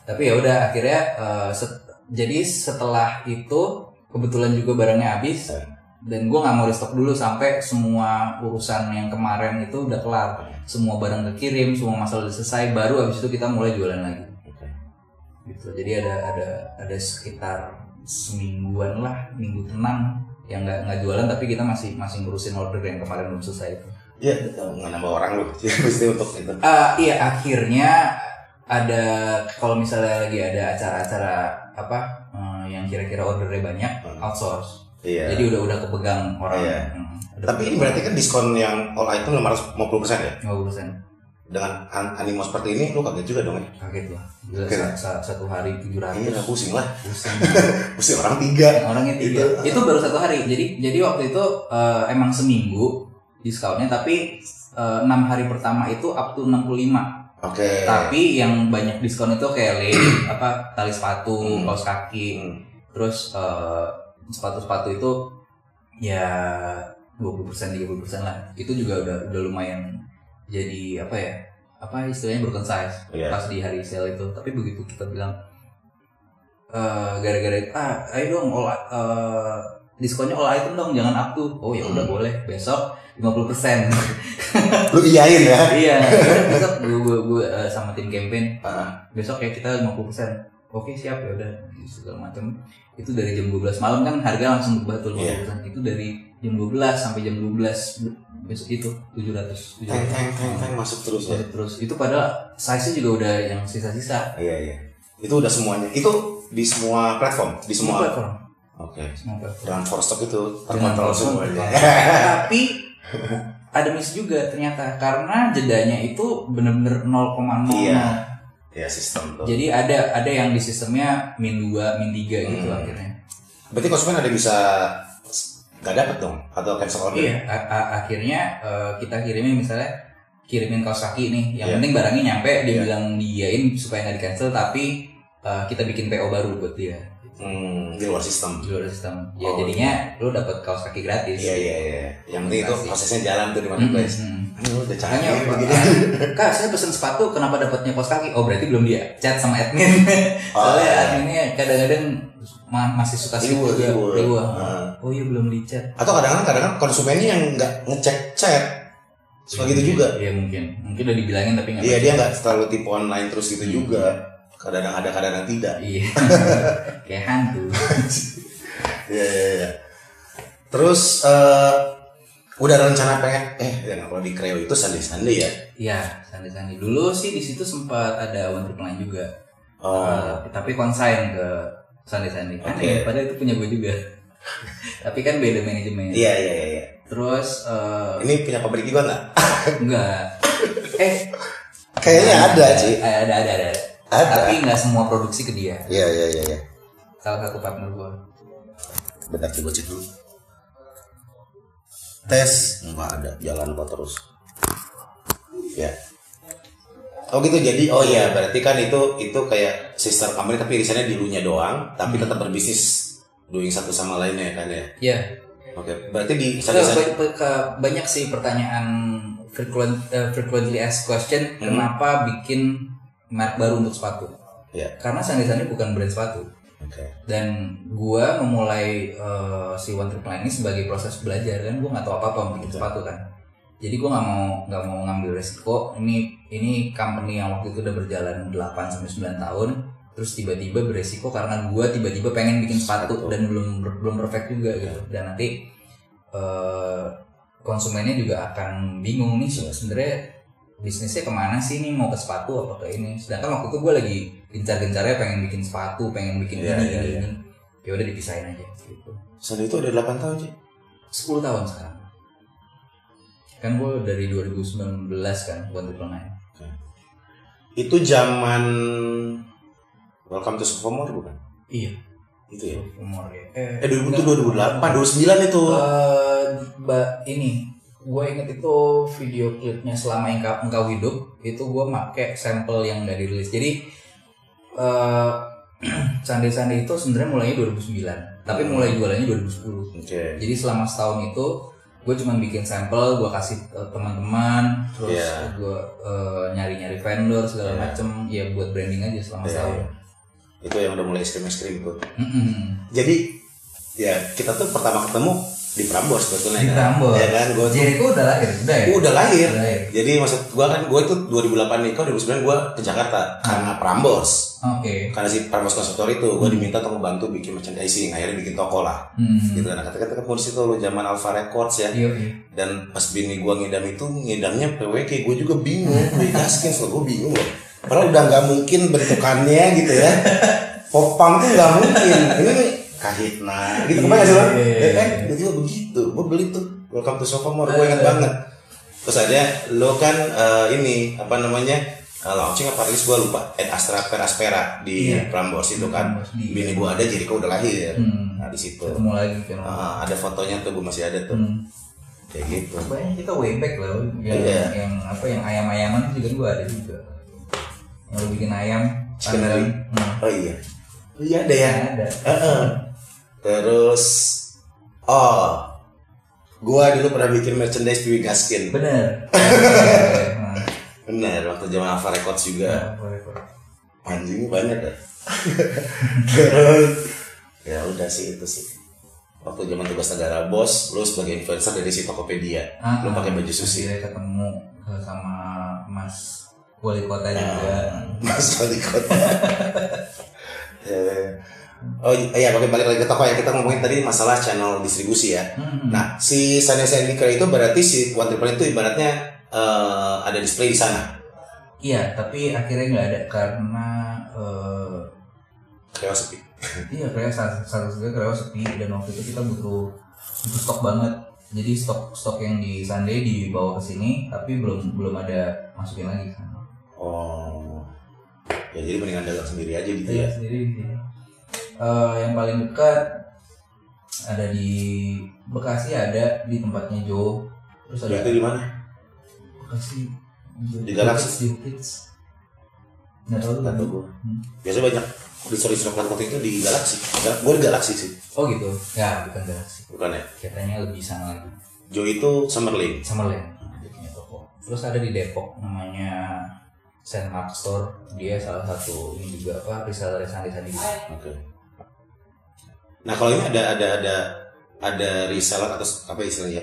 Tapi ya udah akhirnya eh, set- jadi setelah itu kebetulan juga barangnya habis Hmm. dan gue nggak mau restock dulu sampai semua urusan yang kemarin itu udah kelar. Semua barang kekirim semua masalah udah selesai baru habis itu kita mulai jualan lagi. Gitu. Jadi ada ada ada sekitar semingguan lah minggu tenang yang nggak nggak jualan tapi kita masih masih ngurusin order yang kemarin belum selesai itu Iya, nggak nambah orang. Jadi [laughs] mesti untuk itu. Ah, iya akhirnya ada kalau misalnya lagi ada acara-acara apa eh, yang kira-kira ordernya banyak Hmm. outsource. Iya. jadi udah udah kepegang orang. Iya. Hmm, Tapi ini berarti kan diskon yang all item 550% ya? 50% dengan an- animo seperti ini lu kaget juga dong ya? Kaget lah. Gila, sa- sa- satu hari tujuh ini ratus. Lah pusing lah. Pusing. [laughs] Pusing orang tiga. Orangnya tiga. Itu- itu, baru satu hari. Jadi jadi waktu itu eh, emang seminggu discountnya tapi eh, enam hari pertama itu up to 65 oke tapi yang banyak diskon itu kayak lei [clears throat] apa tali sepatu Hmm. kaos kaki Hmm. terus eh, sepatu-sepatu itu ya 20% 30% lah itu juga udah udah lumayan jadi apa ya apa istilahnya broken size Iya. pas di hari sale itu tapi begitu kita bilang eh, gara-gara ah ayo dong all eh, diskonnya all item dong jangan up to oh ya udah Hmm. boleh besok 50% lu iyain ya? Iya. Besok gue gue, gue eh, sama tim campaign Ah. besok ya kita 50% oke siap ya udah segala macam itu dari jam 12 malam kan harga langsung berubah tuh 50% Iya. itu dari jam 12 sampai jam 12 be- besok itu 700 teng teng teng 700 teng masuk terus ya? Masuk terus. Itu padahal size nya juga udah yang sisa-sisa. Iya iya. Itu udah semuanya. Itu di semua platform? Di semua platform. Oke. Semua platform. For stock itu terkontrol semuanya. [laughs] tapi [laughs] ada miss juga ternyata karena jedanya itu bener-bener 0,00 Iya. ya sistem tuh jadi ada ada yang di sistemnya min 2 min 3 gitu Hmm. akhirnya berarti konsumen ada bisa nggak dapet dong atau cancel order Iya, akhirnya eh, kita kirimin misalnya kirimin kaos kaki nih, yang Iya. penting barangnya nyampe, dia Iya. bilang diiyain supaya nggak di cancel, tapi eh, kita bikin PO baru buat dia. Hmm, di luar sistem Di luar sistem. Ya Oh, jadinya lu dapat kaos kaki gratis. iya iya iya yang penting itu prosesnya jalan tuh di Hmm, marketplace hmm. Ini udah Makanya canggih apa? begini [laughs] Kak, saya pesen sepatu, kenapa dapatnya kaos kaki? Oh, berarti belum dia chat sama admin. [laughs] Soalnya iya. adminnya kadang-kadang ma- masih suka sih juga. Ah. Oh iya belum di chat. atau kadang-kadang kadang konsumennya yang nggak ngecek chat suka gitu juga Iya mungkin. Mungkin udah dibilangin tapi nggak iya dia nggak selalu tipe online terus gitu Hmm. juga kadang-kadang ada kadang-kadang tidak Iya. [laughs] Kayak hantu. Iya iya iya. Terus eh udah ada rencana pengen eh ya, kalau di Kreo itu Sunday Sunday ya. Iya, sandi-sandi. Dulu sih di situ sempat ada one triple nine juga. Oh. Uh, tapi konsign ke sandi-sandi. Kan Oke. ya, padahal itu punya gue juga. [laughs] tapi kan beda manajemen. Iya iya iya. iya. Terus eh, Ini punya pabrik juga nggak? enggak. [laughs] Eh, Kayaknya ada sih. Eh, Ada, ada, ada. Ada. Tapi nggak semua produksi ke dia. Iya iya iya. iya. Salah satu partner gue. Bentar coba cek dulu. Tes nggak ada jalan kok terus. Ya. Oh gitu jadi oh iya berarti kan itu itu kayak sister company tapi irisannya di lunya doang tapi tetap berbisnis doing satu sama lainnya kan ya. Iya. Oke, berarti di ke- banyak sih pertanyaan frequent, eh, frequently asked question Hmm. kenapa bikin merek baru untuk sepatu. Ya. karena sandi-sandi bukan brand sepatu. Oke. dan gua memulai eh, si One Triple ini sebagai proses belajar kan gua nggak tahu apa apa bikin sepatu kan. Jadi gua nggak mau nggak mau ngambil resiko. Ini ini company yang waktu itu udah berjalan 8 sampai 9 tahun terus tiba-tiba beresiko karena gua tiba-tiba pengen bikin sepatu Sepatu. dan belum belum perfect juga gitu. Dan nanti eh, konsumennya juga akan bingung nih sebenarnya bisnisnya ke mana sih nih mau ke sepatu apa ke ini? Sedangkan waktu itu gue lagi gencar-gencarnya pengen bikin sepatu pengen bikin Iya, ini iya, ini ini. Ya udah dipisahin aja gitu. Sunday itu ada 8 tahun sih. 10 tahun sekarang. Kan gue dari 2019 kan buat triple nine. Itu zaman Welcome to Sophomore bukan? iya. Itu ya. umur ya. Eh, Eh 2000 itu enggak. 2008, 29 itu. Eh, ba- ini gue inget itu video klipnya selama engkau, engkau hidup itu gue make sampel yang gak dirilis jadi eh [clears throat] Sandi Sandi itu sebenarnya mulainya 2009 tapi Hmm. mulai jualannya 2010 Oke. jadi selama setahun itu gue cuma bikin sampel gue kasih eh, teman-teman terus Iya. gue eh, nyari-nyari vendor segala Iya. macem ya buat branding aja selama Iya, setahun iya. Itu yang udah mulai ekstrim-ekstrim tuh. Mm-mm. Jadi ya kita tuh pertama ketemu di Prambors sebetulnya Di. Prambors. Ya kan gue Jericho udah lahir udah ya udah lahir. Udah lahir. Jadi maksud gua kan gua itu 2008 nikah 2009 gua ke Jakarta karena Prambors. oke Karena si Prambors Konstruktor itu gua diminta untuk membantu bikin merchandising, akhirnya bikin toko lah. Hmm. Gitu kan. Kata-kata ketemu di situ lu zaman Alpha Records ya. Iya, iya. dan pas bini gua ngidam itu ngidamnya PWK gue juga bingung gue kaskin so gue bingung loh padahal udah nggak mungkin bentukannya gitu ya [laughs] popang tuh nggak mungkin ini kahitna gitu kebayang sih Iya, iya, eh iya. tiba-tiba begitu gue beli tuh welcome to Sophomore gue ingat banget Terus ada lo kan eh, ini apa namanya eh, launching apa rilis gue lupa Ed Astra Peraspera di Iya. Prambors itu kan. Di- Bini gue ada Jericho udah lahir. Hmm. Nah di situ. ketemu lagi kan Ah, ada fotonya tuh gue masih ada tuh. Hmm. Kayak gitu. Banyak kita way back lah yang, Iya. yang apa yang ayam-ayaman juga gue ada juga yang lu bikin ayam panggang. Hmm. Oh iya. Oh iya ada ya. ada Heeh. Terus oh gua dulu pernah bikin merchandise Piwi Gaskin. bener. Bener, waktu zaman Alpha Records juga. Ya, boleh. Anjing banyak ya. Terus ya udah sih itu sih. Waktu zaman tugas negara bos, lu sebagai influencer dari si Tokopedia, Ah, lu pakai baju ah, susi. akhirnya ketemu sama Mas wali kota juga Mas wali kota. [laughs] Eh, Oh iya, pakai balik lagi ke toko ya kita ngomongin tadi masalah channel distribusi ya. Hmm. Nah, si Sunny Sandika itu berarti si One Triple itu ibaratnya eh, ada display di sana. iya tapi akhirnya nggak ada karena eh, Kayak sepi. [laughs] Iya, saat saat itu kayak sepi dan waktu itu kita butuh butuh stok banget. Jadi stok stok yang di Sunday dibawa ke sini, tapi belum belum ada masukin lagi ke sana. Oh. Ya jadi mendingan dagang sendiri aja gitu Iya ya. sendiri di sini. Eh, yang paling dekat ada di Bekasi ada di tempatnya Joe. Terus ada di mana? Bekasi Di Galaxy? di Kids. Nggak tahu Nggak tahu. Hmm. Biasanya banyak story konten itu di Galaxy. Gue di Galaxy sih, Oh gitu. Ya bukan Galaxy. bukan ya? Katanya lebih sana lagi. Joe itu Summerlin. Summerland dia punya toko terus ada di Depok namanya Saint Mark Store dia salah satu ini juga apa reseller sandi sandi Oke. Nah kalau ini ada ada ada ada reseller atau apa istilahnya?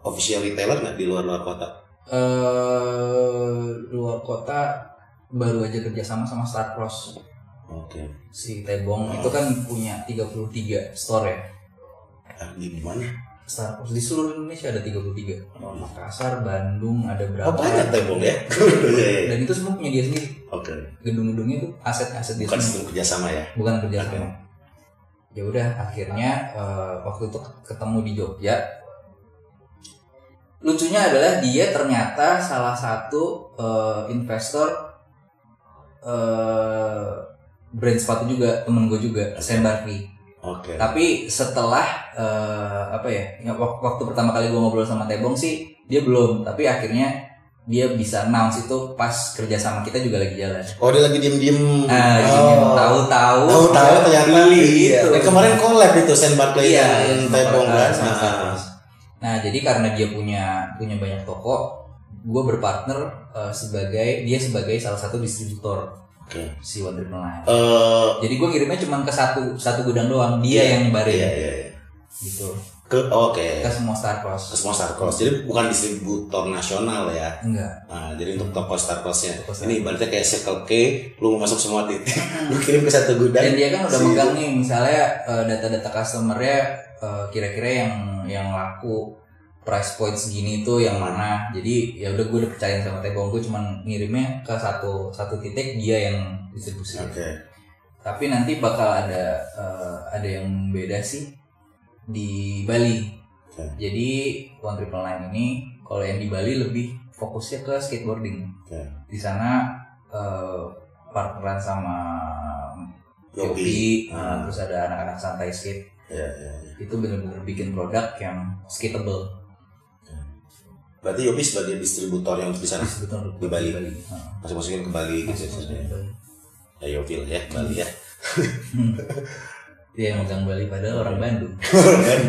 Official retailer nggak di luar luar kota? eh luar kota baru aja kerjasama sama Star Cross Oke. si Tebong itu kan punya 33 store ya Ah, di mana? Star Cross di seluruh Indonesia ada 33 Makassar Bandung ada berapa Oh banyak tembok ya? [laughs] Iya, iya. dan itu semua punya dia sendiri Oke. gedung-gedungnya itu aset-aset dia Bukan sendiri kerjasama ya? bukan kerja sama ya udah akhirnya eh, waktu itu ketemu di Jogja lucunya adalah dia ternyata salah satu eh, investor eh, brand sepatu juga temen gue juga Sam Barkley Oke. tapi setelah eh, apa ya wak- waktu pertama kali gue ngobrol sama Tebong sih dia belum tapi akhirnya dia bisa announce itu pas kerja sama kita juga lagi jalan Oh dia lagi diem diem. Ah, jadi tahu-tahu Tahu-tahu ternyata iya. gitu. Dan kemarin collab itu Sen Barkley Iya, dan kan. sama Star Nah. Nah, jadi karena dia punya punya banyak toko, gue berpartner eh, sebagai dia sebagai salah satu distributor Oke. si One Triple Nine. Eh, Jadi gue kirimnya cuma ke satu satu gudang doang, dia Iya, yang nyebarin Iya iya iya. gitu Ke oke. ke semua Star Cross. Ke semua Star Cross. Jadi bukan distributor nasional ya. Enggak. Nah, jadi untuk toko Star Cross-nya. Toko Star Ini ibaratnya kayak Circle K, lu mau masuk semua titik. [laughs] lu kirim ke satu gudang. Dan dia kan udah si- megang nih, misalnya eh, data-data customernya eh, kira-kira yang yang laku price point segini tuh yang mana. Jadi ya udah gue udah percaya sama Tebong, gue cuman ngirimnya ke satu satu titik dia yang distribusi. Oke. Tapi nanti bakal ada eh, ada yang beda sih di Bali. Oke. Jadi One Triple Nine ini kalau yang di Bali lebih fokusnya ke skateboarding. Oke. Di sana eh, partneran sama Yopi. Yopi, Ah. terus ada anak-anak santai skate. Iya, iya, iya. Itu bener-bener bikin produk yang skateable. Berarti Yopi sebagai distributor yang di sana. Betul Di Bali. Nah, Masuk-masukin ke Bali gitu. masuk- ya. di Bali. Ya Yopi lah ya, Bali ya. [laughs] Dia yang megang Bali padahal orang Bandung. kan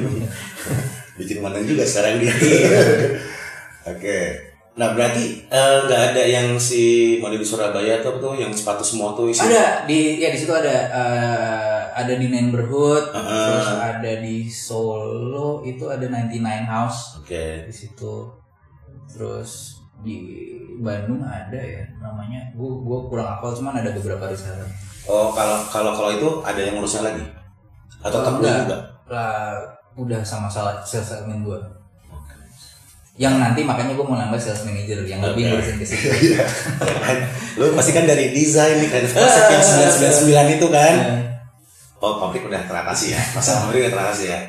bikin mana juga sekarang dia [laughs] oke nah berarti eh, nggak ada yang si model di Surabaya tuh tuh yang sepatu semua tuh isi Ada di ya di situ ada eh, ada di Neighborhood, Ah. terus ada di Solo itu ada 99 House oke di situ. Terus di Bandung ada ya namanya. Gua gua kurang hafal cuman ada beberapa reseller. oh kalau kalau kalau itu ada yang ngurusnya lagi atau enggak. juga Lah udah sama salah sales admin gua. Yang nanti makanya gua mau nambah sales manager yang lebih Oke. ngurusin ke situ. [laughs] Iya. Kan, lu pasti kan dari desain nih kreatif konsep yang 999 itu kan oh pabrik udah teratasi ya masalah pabrik udah teratasi ya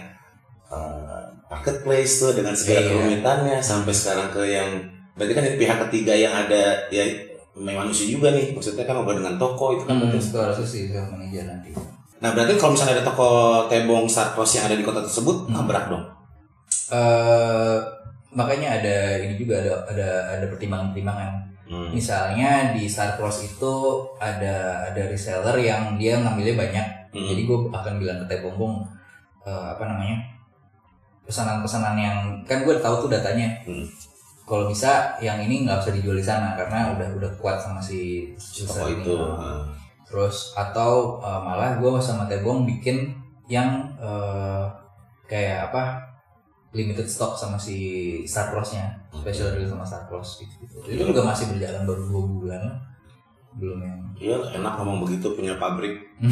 Eh, marketplace tuh dengan segala Iya. kerumitannya sampai sekarang ke yang berarti kan pihak ketiga yang ada ya memang manusia juga nih maksudnya kan ngobrol dengan toko itu kan Hmm, itu harusnya sih manajer nanti. Nah berarti kalau misalnya ada toko tebong Sarkos yang ada di kota tersebut Hmm. nabrak dong eh makanya ada ini juga ada ada ada pertimbangan-pertimbangan. Hmm. Misalnya di Star Cross itu ada ada reseller yang dia ngambilnya banyak. Hmm. Jadi gue akan bilang ke Tebongbong eh, apa namanya pesanan-pesanan yang kan gue tahu tuh datanya. Hmm. Kalau bisa yang ini nggak usah dijual di sana karena udah udah kuat sama si toko ini. itu Nah, Nah. Terus atau uh, malah gue sama Tebong bikin yang uh, kayak apa limited stock sama si Star Cross-nya, special release sama Star Cross gitu. gitu. Itu juga masih berjalan baru dua bulan belum yang. Iya enak ngomong begitu punya pabrik. [laughs]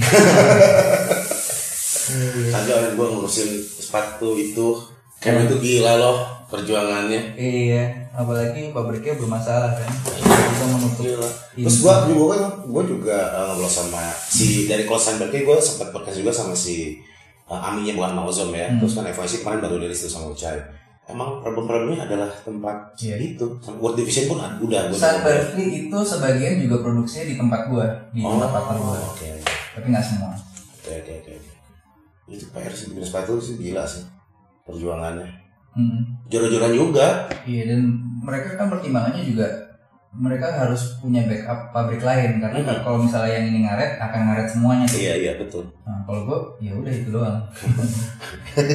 Kagak gue ngurusin sepatu itu. Kayak itu gila loh perjuangannya. Iya, apalagi pabriknya bermasalah kan. Bisa menutup. Gila. Terus gua juga kan gua juga uh, ngobrol sama si dari Closean berarti gua sempat podcast juga sama si uh, Aminnya bukan Mauzom ya. Hmm. Terus kan FYC kemarin baru rilis tuh sama Ucai. Emang problem-problemnya adalah tempat Iya. itu. World Division pun udah juga- Berkeley itu sebagian juga produksinya di tempat gua, di Oh, tempat partner gua. oke. Tapi nggak semua. Oke oke oke. oke. Itu PR sih bikin sepatu sih gila sih perjuangannya. Hmm. Jor-joran juga. Iya dan mereka kan pertimbangannya juga mereka harus punya backup pabrik lain karena Mhm. kalau misalnya yang ini ngaret akan ngaret semuanya. Iya iya betul. Nah kalau gue ya udah itu doang. [laughs]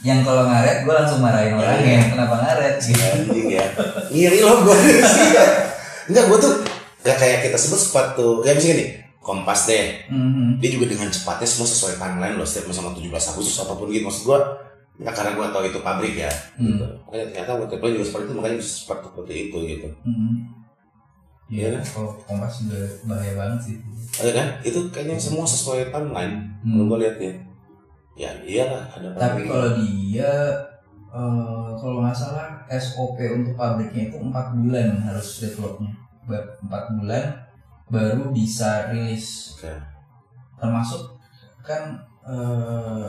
yang kalau ngaret gue langsung marahin orangnya kenapa ngaret gitu. Anjing ya. Ngiri loh gue. [laughs] Enggak gue tuh gak kayak kita sebut sepatu. Kayak misalnya nih Kompas deh. Mhm. dia juga dengan cepatnya semua sesuai timeline loh setiap sama 17 Agustus apa pun gitu maksud gua ya karena gua tahu itu pabrik ya Hmm. gitu. makanya ternyata waktu itu juga seperti itu makanya bisa seperti seperti itu gitu Mhm. Iya, Iya. kalau kompas juga bahaya banget sih. ada kan itu kayaknya semua sesuai timeline Hmm. kalau gua lihatnya ya iyalah ada Tapi kalau dia eh, kalau nggak salah SOP untuk pabriknya itu empat bulan harus developnya, empat bulan baru bisa rilis. Oke. Termasuk kan eh,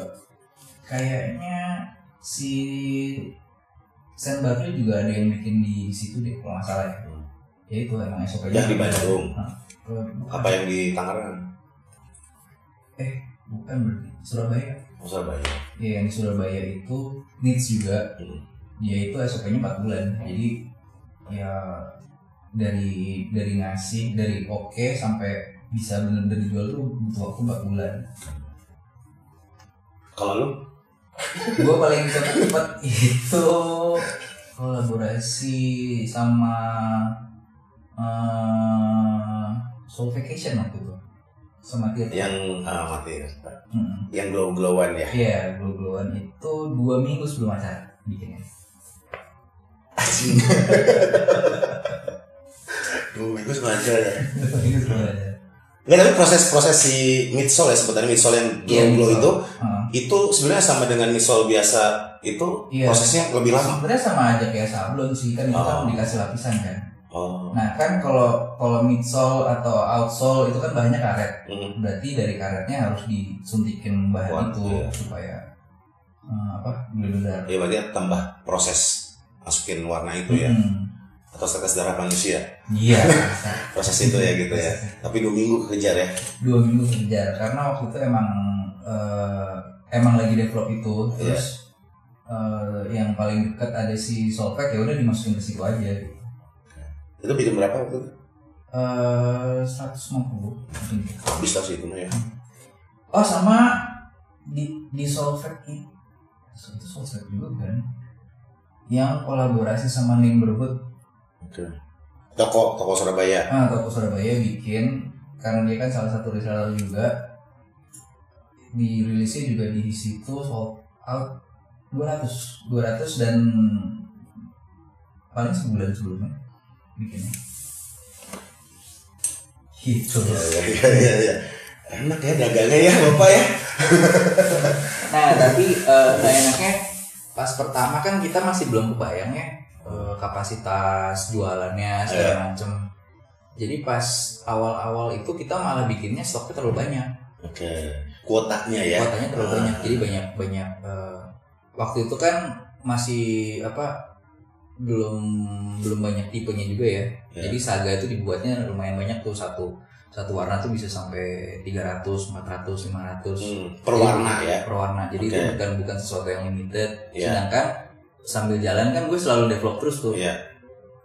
kayaknya si Sam Barkley juga ada yang bikin di, situ deh kalau nggak salah ya. Ya itu emang SOP-nya. yang di Bandung Nah, kalau- apa yang di Tangerang Bukan berarti Surabaya. Oh, Surabaya Ya yang di Surabaya itu needs juga Hmm. dia itu SOP-nya 4 bulan jadi ya dari dari ngasih dari oke sampai bisa bener-bener dijual tuh butuh waktu 4 bulan kalau lu gue paling cepet itu kolaborasi sama uh, Soul Vacation waktu itu sama Tirta yang ah, mati Hmm. yang glow glowan ya Iya, glow-glowan itu dua minggu sebelum acara bikinnya. [laughs] dua minggu sengaja ya Dua minggu sebelum acara. Nggak, tapi proses-proses si midsole ya sebutannya midsole yang Iya, glow glow midsole. itu Heeh. itu sebenarnya sama dengan midsole biasa itu Iya. prosesnya lebih lama. Sebenarnya sama aja kayak sablon sih kan itu kan Oh. dikasih lapisan kan. Oh. Nah kan kalau kalau midsole atau outsole itu kan bahannya karet. Mm. Berarti dari karetnya harus disuntikin bahan Kuat, itu iya. supaya eh, apa benar-benar. Ya berarti tambah proses masukin warna itu ya Hmm. tetes darah manusia Iya. [laughs] proses itu ya gitu ya. Tapi dua minggu kejar ya. Dua minggu kejar karena waktu itu emang eh, emang lagi develop itu Iya. terus eh, yang paling dekat ada si Solveig ya udah dimasukin ke situ aja gitu. Itu bikin berapa waktu itu? Eh 150 mungkin. Habis lah sih itu ya. Oh sama di di Solveig itu itu Solveig juga kan yang kolaborasi sama Neighborhood Oke. Toko toko Surabaya. ah toko Surabaya bikin karena dia kan salah satu reseller juga dirilisnya juga di situ sold out 200 200 dan paling sebulan sebelumnya bikinnya gitu Ya, ya, ya, ya, ya. Enak ya dagangnya ya bapak ya. Nah, tapi eh, nggak enaknya pas pertama kan kita masih belum kebayang ya eh, kapasitas jualannya segala Iya. macem. Jadi pas awal-awal itu kita malah bikinnya stoknya terlalu banyak, Oke. Kuotanya ya. kuotanya terlalu Ah. banyak. Jadi banyak banyak eh, waktu itu kan masih apa belum belum banyak tipenya juga ya. Ya. Jadi saga itu dibuatnya lumayan banyak tuh satu satu warna tuh bisa sampai 300, 400, 500 Hmm, per warna ya. per warna. Jadi itu Oke. bukan bukan sesuatu yang limited. Iya. Sedangkan sambil jalan kan gue selalu develop terus tuh. Iya.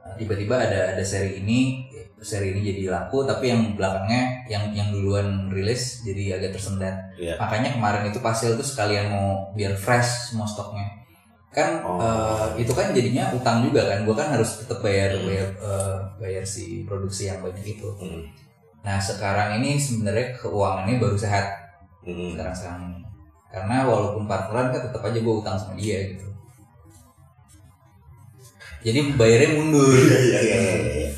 Nah, tiba-tiba ada ada seri ini seri ini jadi laku tapi yang belakangnya yang yang duluan rilis jadi agak tersendat Iya. makanya kemarin itu pastel tuh sekalian mau biar fresh semua stoknya kan Oh. eh, itu kan jadinya utang juga kan gua kan harus tetap bayar Hmm. bayar eh, bayar si produksi yang banyak itu Hmm. nah sekarang ini sebenarnya keuangannya baru sehat Hmm. sekarang sekarang karena walaupun partneran kan tetap aja gua utang sama dia gitu jadi bayarnya mundur Iya iya iya. iya.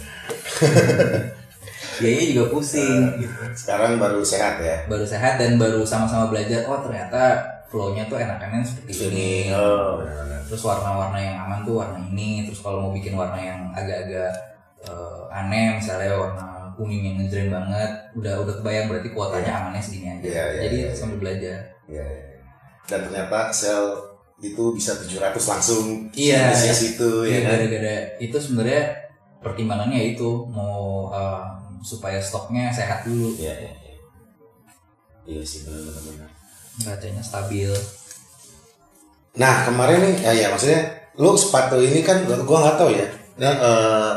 [laughs] biayanya juga pusing Eh. Sekarang baru sehat ya. baru sehat dan baru sama-sama belajar oh ternyata flow-nya tuh enakannya seperti ini. Oh. terus warna-warna yang aman tuh warna ini terus kalau mau bikin warna yang agak-agak eh, aneh misalnya warna kuning yang ngedrain banget udah udah kebayang berarti kuotanya amannya segini aja Iya, iya, jadi iya, sambil belajar Iya. iya. Dan ternyata sel itu bisa 700 langsung Iya. di situ ya Iya, kan. gara-gara itu sebenarnya pertimbangannya itu mau eh, supaya stoknya sehat dulu Iya iya. iya. Iya sih benar-benar. benar. bacanya stabil Nah kemarin nih, ya, ya maksudnya lu sepatu ini kan gua, nggak tahu ya. Dan eh,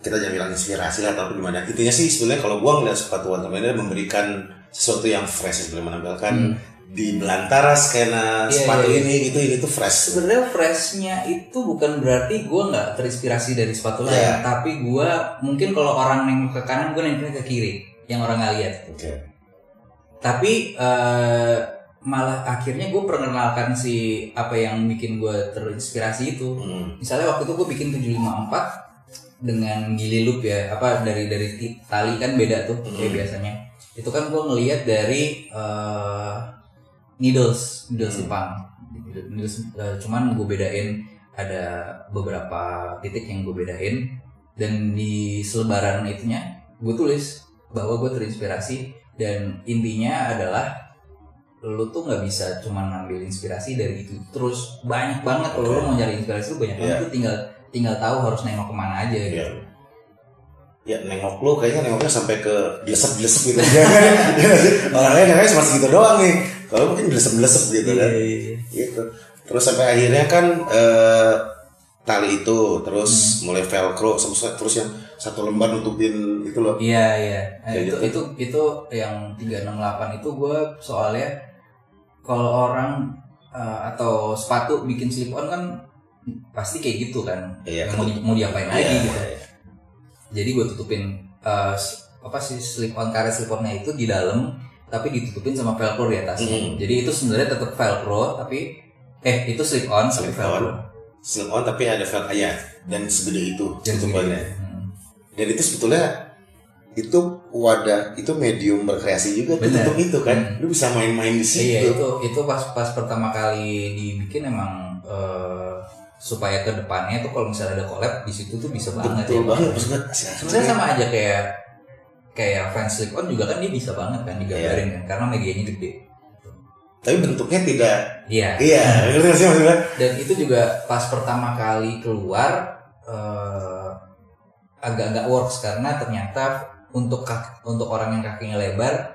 kita jangan bilang inspirasi lah atau gimana. Intinya sih sebenarnya kalau gua ngeliat sepatu Commander memberikan sesuatu yang fresh yang menampilkan Hmm. Di belantara skena Iya, sepatu iya, iya. ini gitu ini tuh fresh. sebenarnya freshnya itu bukan berarti gue nggak terinspirasi dari sepatu lain Iya. tapi gue mungkin kalau orang nengok ke kanan gue nengoknya ke kiri yang orang nggak lihat Oke. tapi eh, malah akhirnya gue perkenalkan si apa yang bikin gue terinspirasi itu Hmm. misalnya waktu itu gue bikin 754 dengan gili loop ya apa dari dari tali kan beda tuh kayak Hmm. biasanya itu kan gue ngelihat dari eh, needles needles Hmm. Jepang needles eh, cuman gue bedain ada beberapa titik yang gue bedain dan di selebaran itunya gue tulis bahwa gue terinspirasi dan intinya adalah lu tuh nggak bisa cuma ngambil inspirasi dari itu terus banyak banget kalau Oke. mau nyari inspirasi tuh banyak banget Iya. lu tinggal tinggal tahu harus nengok ke mana aja Iya. gitu Ya nengok lu kayaknya nengoknya sampai ke glesep-glesep gitu. Iya [laughs] nggak sih? Orang lain nengoknya cuma segitu doang nih. Kalau mungkin glesep-glesep gitu kan. iya. gitu terus sampai akhirnya kan eh, tali itu terus mulai velcro terus terus yang satu lembar nutupin itu loh Iya iya. Nah, Kayak itu, gitu. itu itu yang 368 itu gue soalnya kalau orang eh, atau sepatu bikin slip on kan pasti kayak gitu kan. Iya, mau, mau diapain lagi Iya, gitu. iya. Jadi gue tutupin s- apa sih slip on karet slip onnya itu di dalam tapi ditutupin sama velcro di atasnya. Mm. Jadi itu sebenarnya tetap velcro tapi eh itu slip on tapi Slip velcro. on. slip on tapi ada velcro ya dan segede itu Jadi tutupannya. Hmm. dan itu sebetulnya itu wadah itu medium berkreasi juga Bener. tutup itu kan Hmm. lu bisa main-main di situ Iya itu itu pas pas pertama kali dibikin emang eh, supaya ke depannya tuh kalau misalnya ada collab di situ tuh bisa banget betul ya. banget. Sebenarnya sama aja kayak kayak fans slip on juga kan dia bisa banget kan digambarin Iya. kan karena medianya gede. tapi bentuknya tidak Iya. iya Dan itu juga pas pertama kali keluar eh, agak-agak works karena ternyata untuk kaki- untuk orang yang kakinya lebar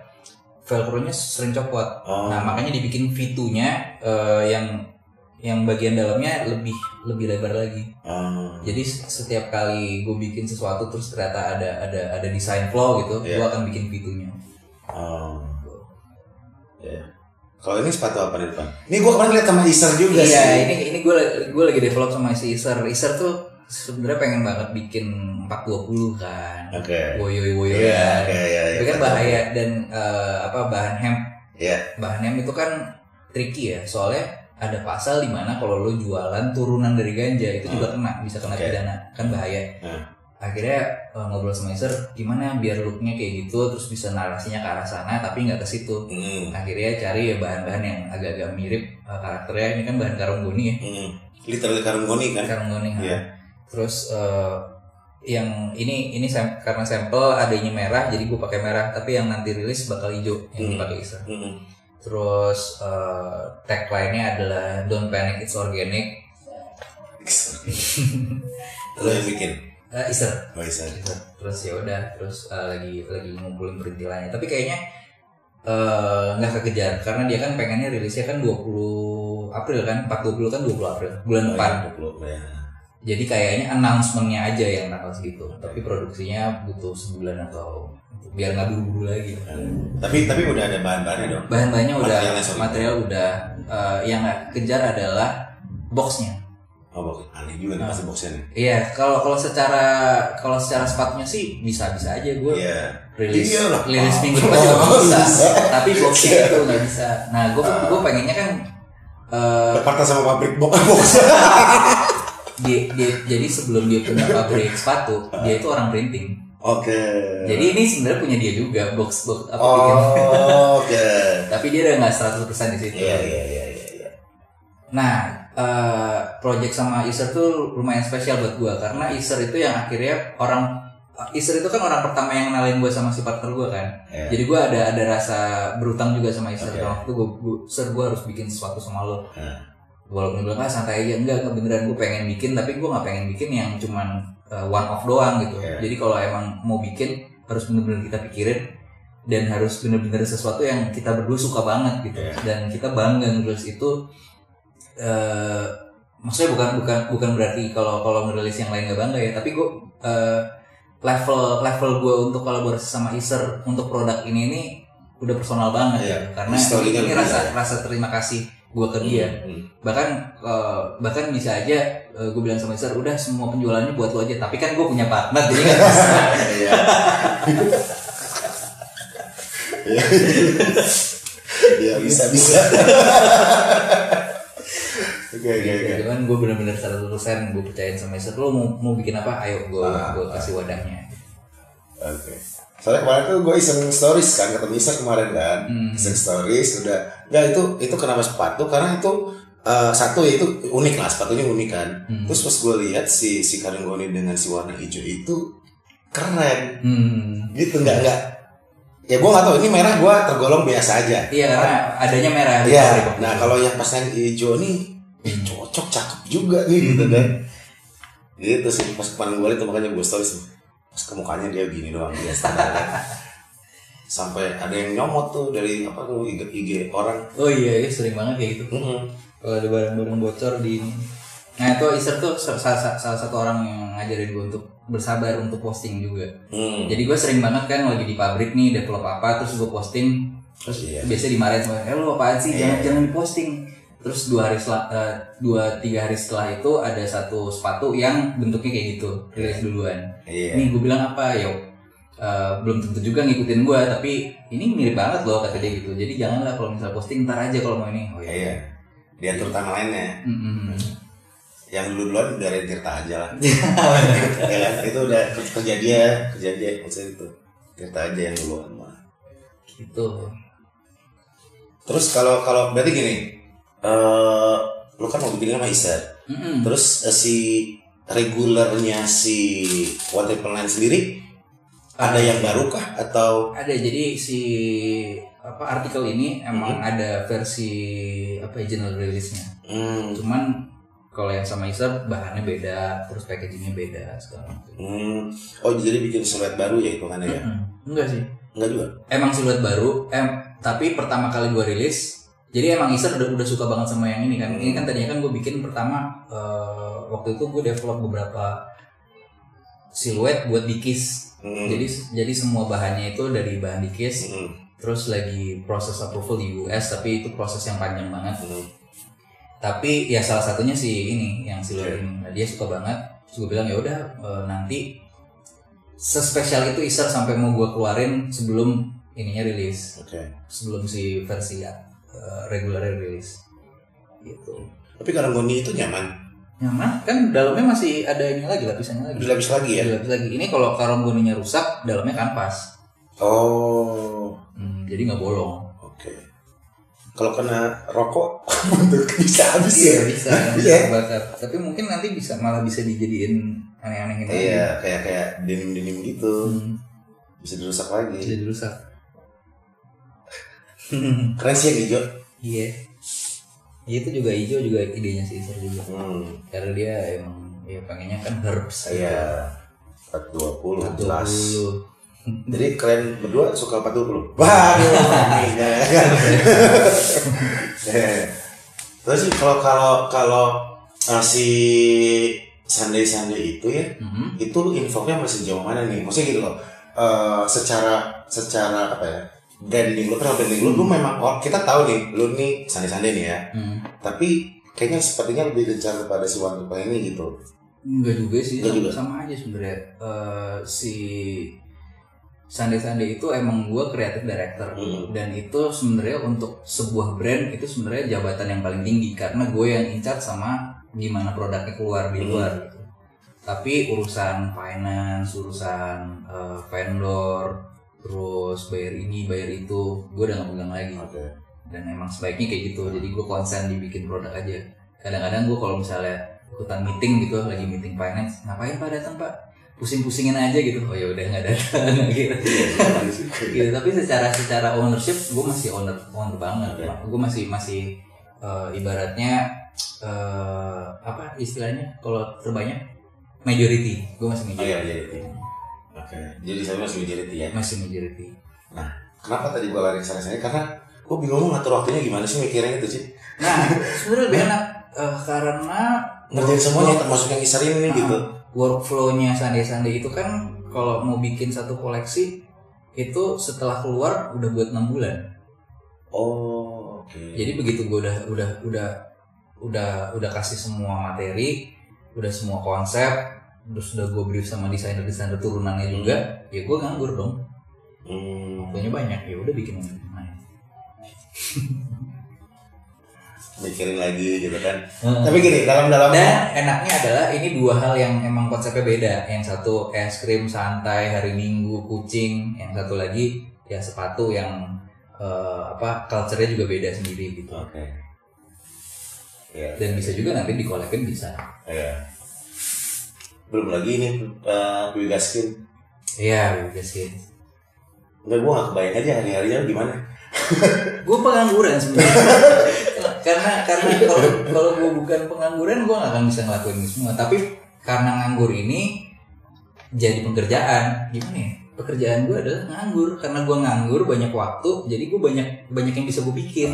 velcro-nya sering copot. oh. Nah makanya dibikin V2-nya eh, yang yang bagian dalamnya lebih lebih lebar lagi. oh. Jadi setiap kali gue bikin sesuatu terus ternyata ada ada ada desain flow gitu, Iya. gue akan bikin V2-nya. Oh. Ya. Kalau ini sepatu apa di depan? Ini gue kemarin lihat sama Iser juga Iya, sih. ini ini gue gue lagi develop sama si Iser. Iser tuh sebenarnya pengen banget bikin 420 kan. Oke. Woyoy woyoy. Iya, oke, iya, iya. Tapi kan bahaya dan eh, apa bahan hemp. Iya. Bahan hemp itu kan tricky ya, soalnya ada pasal di mana kalau lo jualan turunan dari ganja itu juga kena, bisa kena Oke. pidana, kan bahaya. Hmm. Akhirnya eh, ngobrol sama Iser, gimana biar looknya kayak gitu, terus bisa narasinya ke arah sana, tapi nggak ke situ. Hmm. Akhirnya cari ya bahan-bahan yang agak-agak mirip eh, karakternya. Ini kan bahan karung goni ya, Hmm. Literally karung goni kan? karung goni. ha. Iya. Terus eh, yang ini ini sam- karena sampel adanya merah, jadi gue pakai merah. Tapi yang nanti rilis bakal hijau yang Hmm. dipakai Iser. Hmm. Terus eh, tagline-nya adalah Don't Panic It's Organic. [laughs] Lo yang bikin. Eh, Iser Oh, bisa. terus ya udah terus eh, lagi lagi ngumpulin perintilannya tapi kayaknya eh, nggak kekejar karena dia kan pengennya rilisnya kan 20 April kan 420 kan 20 April bulan Oh, depan iya, 20, ya. jadi kayaknya announcementnya aja yang tanggal segitu tapi produksinya butuh sebulan atau biar nggak buru-buru lagi Tapi tapi udah ada bahan-bahannya dong. bahan-bahannya udah Materialnya, sorry. material udah eh, yang kejar adalah boxnya Oh, box. aneh juga nih pasti boxnya nih. iya kalau kalau secara kalau secara sepatunya sih bisa bisa aja gue Iya. rilis Iya lah. rilis Oh. minggu depan juga Oh, bisa bisa. [laughs] tapi boxnya itu nggak bisa nah gue Ah. gue pengennya kan Berpartner sama pabrik box [laughs] box. dia, dia jadi sebelum dia punya pabrik sepatu dia itu orang printing Oke. jadi ini sebenarnya punya dia juga box box apa Oh, [laughs] oke. tapi dia udah nggak 100% di situ Iya, iya, iya, iya, iya. nah eh, project sama Iser tuh lumayan spesial buat gue karena Iser itu yang akhirnya orang Iser itu kan orang pertama yang kenalin gue sama si partner gue kan Iya. Jadi gue ada ada rasa berutang juga sama Iser. Oke. Waktu gue, gue, Sir gue harus bikin sesuatu sama lo. Hmm. Walaupun bilang ah santai aja enggak, enggak beneran gue pengen bikin, tapi gue nggak pengen bikin yang cuman uh, one off doang gitu. Iya. Jadi kalau emang mau bikin harus bener-bener kita pikirin dan harus bener-bener sesuatu yang kita berdua suka banget gitu. Iya. Dan kita bangga terus itu eh maksudnya bukan bukan bukan berarti kalau kalau merilis yang lain gak bangga ya, tapi gue eh, level level gue untuk kolaborasi sama Iser untuk produk ini ini udah personal banget Iya. ya karena ini rasa ya. rasa terima kasih gue ke dia Hmm. bahkan eh, bahkan bisa aja gue bilang sama Iser udah semua penjualannya buat lo aja tapi kan gue punya partner jadi nggak bisa [laughs] Iya. Iya. Iya, bisa bisa. Oke, oke, oke. cuman gue bener-bener 100% gue percayain sama Iser lo mau mau bikin apa ayo gue Ah, gue kasih wadahnya Oke. Soalnya kemarin tuh gue iseng stories kan ketemu Isa kemarin kan. Hmm. Iseng stories udah. Nggak itu itu kenapa sepatu? Karena itu eh, satu ya itu unik lah sepatunya unik kan. Hmm. Terus pas gue lihat si si Karenggoni dengan si warna hijau itu keren hmm. gitu nggak nggak ya gue nggak tahu ini merah gue tergolong biasa aja iya karena adanya merah Iya, nah kalau yang pas yang hijau nih, eh, cocok, cakep juga nih gitu kan. Gitu sih, pas kemarin gue tuh makanya gue stories Pas ke mukanya dia gini doang, dia standar. Sampai ada yang nyomot tuh dari apa tuh IG, IG orang. oh iya, iya sering banget kayak gitu Mm-mm. kalau ada barang-barang bocor di. Nah itu Iser tuh salah, salah, salah satu orang yang ngajarin gue untuk bersabar untuk posting juga. Hmm. Jadi gue sering banget kan lagi di pabrik nih develop apa terus gue posting terus Iya. biasanya dimarahin sama eh lu apaan sih jangan Iya. jangan diposting. Terus dua hari setelah eh, dua tiga hari setelah itu ada satu sepatu yang bentuknya kayak gitu rilis duluan. Iya. Ini gue bilang apa yo eh, belum tentu juga ngikutin gue tapi ini mirip banget loh kata dia gitu. Jadi janganlah kalau misalnya posting ntar aja kalau mau ini. Oh Iya, iya. Diatur tangan lainnya. Mm-mm. Yang dulu duluan udah Tirta aja lah. [laughs] ya kan? Itu udah kerja dia, kerja dia maksudnya itu. Tirta aja yang duluan mah. Gitu. Terus kalau kalau berarti gini, eh lu kan mau bikin sama Isa. Mm-mm. Terus eh, si regulernya si One Triple Nine sendiri ada yang baru kah atau ada jadi si apa artikel ini emang ada versi apa ya general release-nya. hmm, Cuman kalau yang sama Iser bahannya beda, terus packagingnya beda segala macam. hmm, oh jadi bikin siluet baru ya itu kan ya? Enggak sih. Enggak juga. Emang siluet baru, em tapi pertama kali gue rilis, jadi emang Iser udah, udah suka banget sama yang ini kan. Ini kan tadinya kan gue bikin pertama eh, waktu itu gue develop beberapa siluet buat dikis. Hmm, Jadi jadi semua bahannya itu dari bahan dikis. hmm, terus lagi proses approval di US tapi itu proses yang panjang banget hmm. tapi ya salah satunya si ini yang si Oke. ini nah, dia suka banget terus gue bilang ya udah eh, nanti sespesial itu Iser sampai mau gue keluarin sebelum ininya rilis Oke. sebelum si versi uh, regular rilis gitu Tapi kalau Goni itu nyaman, nyaman kan dalamnya masih ada ini lagi lapisannya lagi dilapis lagi ya. Dilapis lagi ini kalau karamboninya rusak dalamnya kanvas Oh, Hmm, jadi nggak bolong oke. Kalau kena rokok, [laughs] bisa habis Iya ya. bisa, [laughs] Iya. bisa bakar. Tapi mungkin nanti bisa malah bisa dijadiin aneh-aneh gitu. Iya, kayak kayak denim-denim gitu. Hmm, Bisa dirusak lagi. bisa dirusak. Keren sih yang hijau. Iya. itu juga hijau juga idenya si Isar juga Hmm. karena dia emang ya pengennya kan herbs gitu. Iya. 420 Betul. jelas. Jadi kalian berdua suka 420? [laughs] Waduh, ini ya kan. Eh, Terus sih kalau kalau kalau uh, si Sunday Sunday itu ya, Mhm. itu lu infonya masih jauh mana nih? Maksudnya gitu loh. eh, secara secara apa ya? Branding lu kan branding lu, lu memang oh, kita tahu nih, lu nih Sunday nih ya. Hmm. Tapi kayaknya sepertinya lebih gencar kepada si Wan Tupa ini gitu. Enggak juga sih, Enggak sama, juga. sama aja sebenarnya. Eh, si Sunday Sunday itu emang gue kreatif director Hmm. dan itu sebenarnya untuk sebuah brand itu sebenarnya jabatan yang paling tinggi karena gue yang incat sama gimana produknya keluar di Hmm. luar gitu. Tapi urusan finance, urusan eh, vendor, terus bayar ini, bayar itu, gue udah gak pegang lagi. Oke. dan emang sebaiknya kayak gitu. Jadi gue konsen dibikin produk aja. Kadang-kadang gue kalau misalnya ikutan meeting gitu lagi meeting finance ngapain pak? Datang pak? Pusing-pusingin aja gitu. Oh ya udah nggak datang [laughs] gitu. Gitu. Tapi secara secara ownership gue masih owner owner banget. Oke. gue masih masih eh, ibaratnya eh, apa istilahnya? Kalau terbanyak majority. Gue masih Oh majority. iya, majority. Oke. Jadi saya masih majority ya. masih majority Kenapa tadi gua lari ke sana sini? Karena gua bingung ngatur waktunya gimana sih mikirnya itu sih. nah [laughs] sebenarnya lebih enak eh, karena Ngerjain semuanya termasuk yang isar ini Ah. gitu. workflow-nya Sunday-Sunday itu kan kalau mau bikin satu koleksi itu setelah keluar udah buat enam bulan. Oh, oke. Jadi begitu gue udah udah udah udah udah kasih semua materi, udah semua konsep, terus udah gue brief sama desainer-desainer turunannya juga, ya gue nganggur dong. Hmm, Waktunya banyak, ya udah bikin lain. mikirin lagi gitu kan. Heeh. Tapi gini, dalam-dalam Dan enaknya adalah ini dua hal yang emang konsepnya beda. Yang satu es krim santai hari Minggu kucing, yang satu lagi ya sepatu yang eh, apa culture-nya juga beda sendiri gitu. Oke. Ya, Dan bisa juga nanti dikolektin bisa. ya. Belum lagi ini uh, Skin. Iya, juga sih. Enggak, gua gak kebayang aja hari-harinya gimana. [laughs] Gue pengangguran sebenarnya. karena karena kalau kalau gue bukan pengangguran gue gak akan bisa ngelakuin ini semua. Tapi karena nganggur ini jadi pekerjaan gimana ya? Pekerjaan gue adalah nganggur karena gue nganggur banyak waktu, jadi gue banyak banyak yang bisa gue bikin.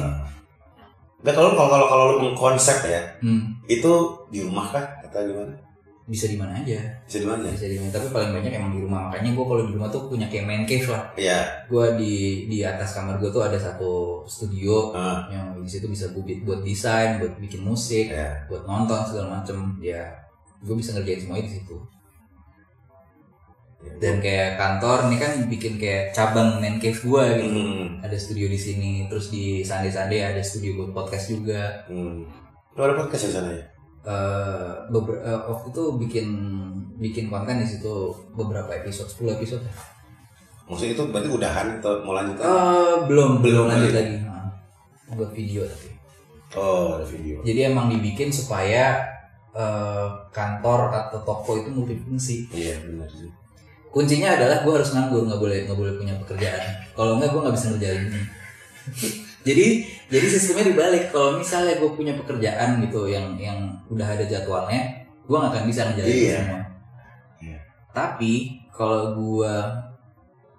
Enggak, kalau kalau kalau kalau lu konsep ya, Hmm, itu di rumah kah atau gimana? Bisa di mana aja, Bisa di mana? bisa di mana. Tapi paling banyak emang di rumah. Makanya gue kalau di rumah tuh punya kayak main cave lah. Iya. Gue di di atas kamar gue tuh ada satu studio Ah, yang di situ bisa gue buat desain, buat bikin musik, ya. buat nonton segala macem. Ya, gue bisa ngerjain semuanya di situ. Ya, Dan kayak kantor ini kan bikin kayak cabang main cave gue gitu. Hmm. Ada studio di sini, terus di Sunday Sunday ada studio buat podcast juga. Hmm. Lu ada podcast di sana ya? Beber- eh, waktu itu bikin bikin konten di situ beberapa episode 10 episode Maksudnya itu berarti udahan atau mau lanjut? Eh, belum Belum lanjut lagi. lagi Nah, buat video tapi Oh, ada video. jadi emang dibikin supaya eh, kantor atau toko itu multifungsi Iya, benar sih. kuncinya adalah gue harus nganggur nggak boleh nggak boleh punya pekerjaan kalau enggak gue nggak bisa ngerjain ini [laughs] jadi jadi sistemnya dibalik kalau misalnya gue punya pekerjaan gitu yang yang udah ada jadwalnya gue nggak akan bisa ngerjain itu Iya. semua Iya. tapi kalau gue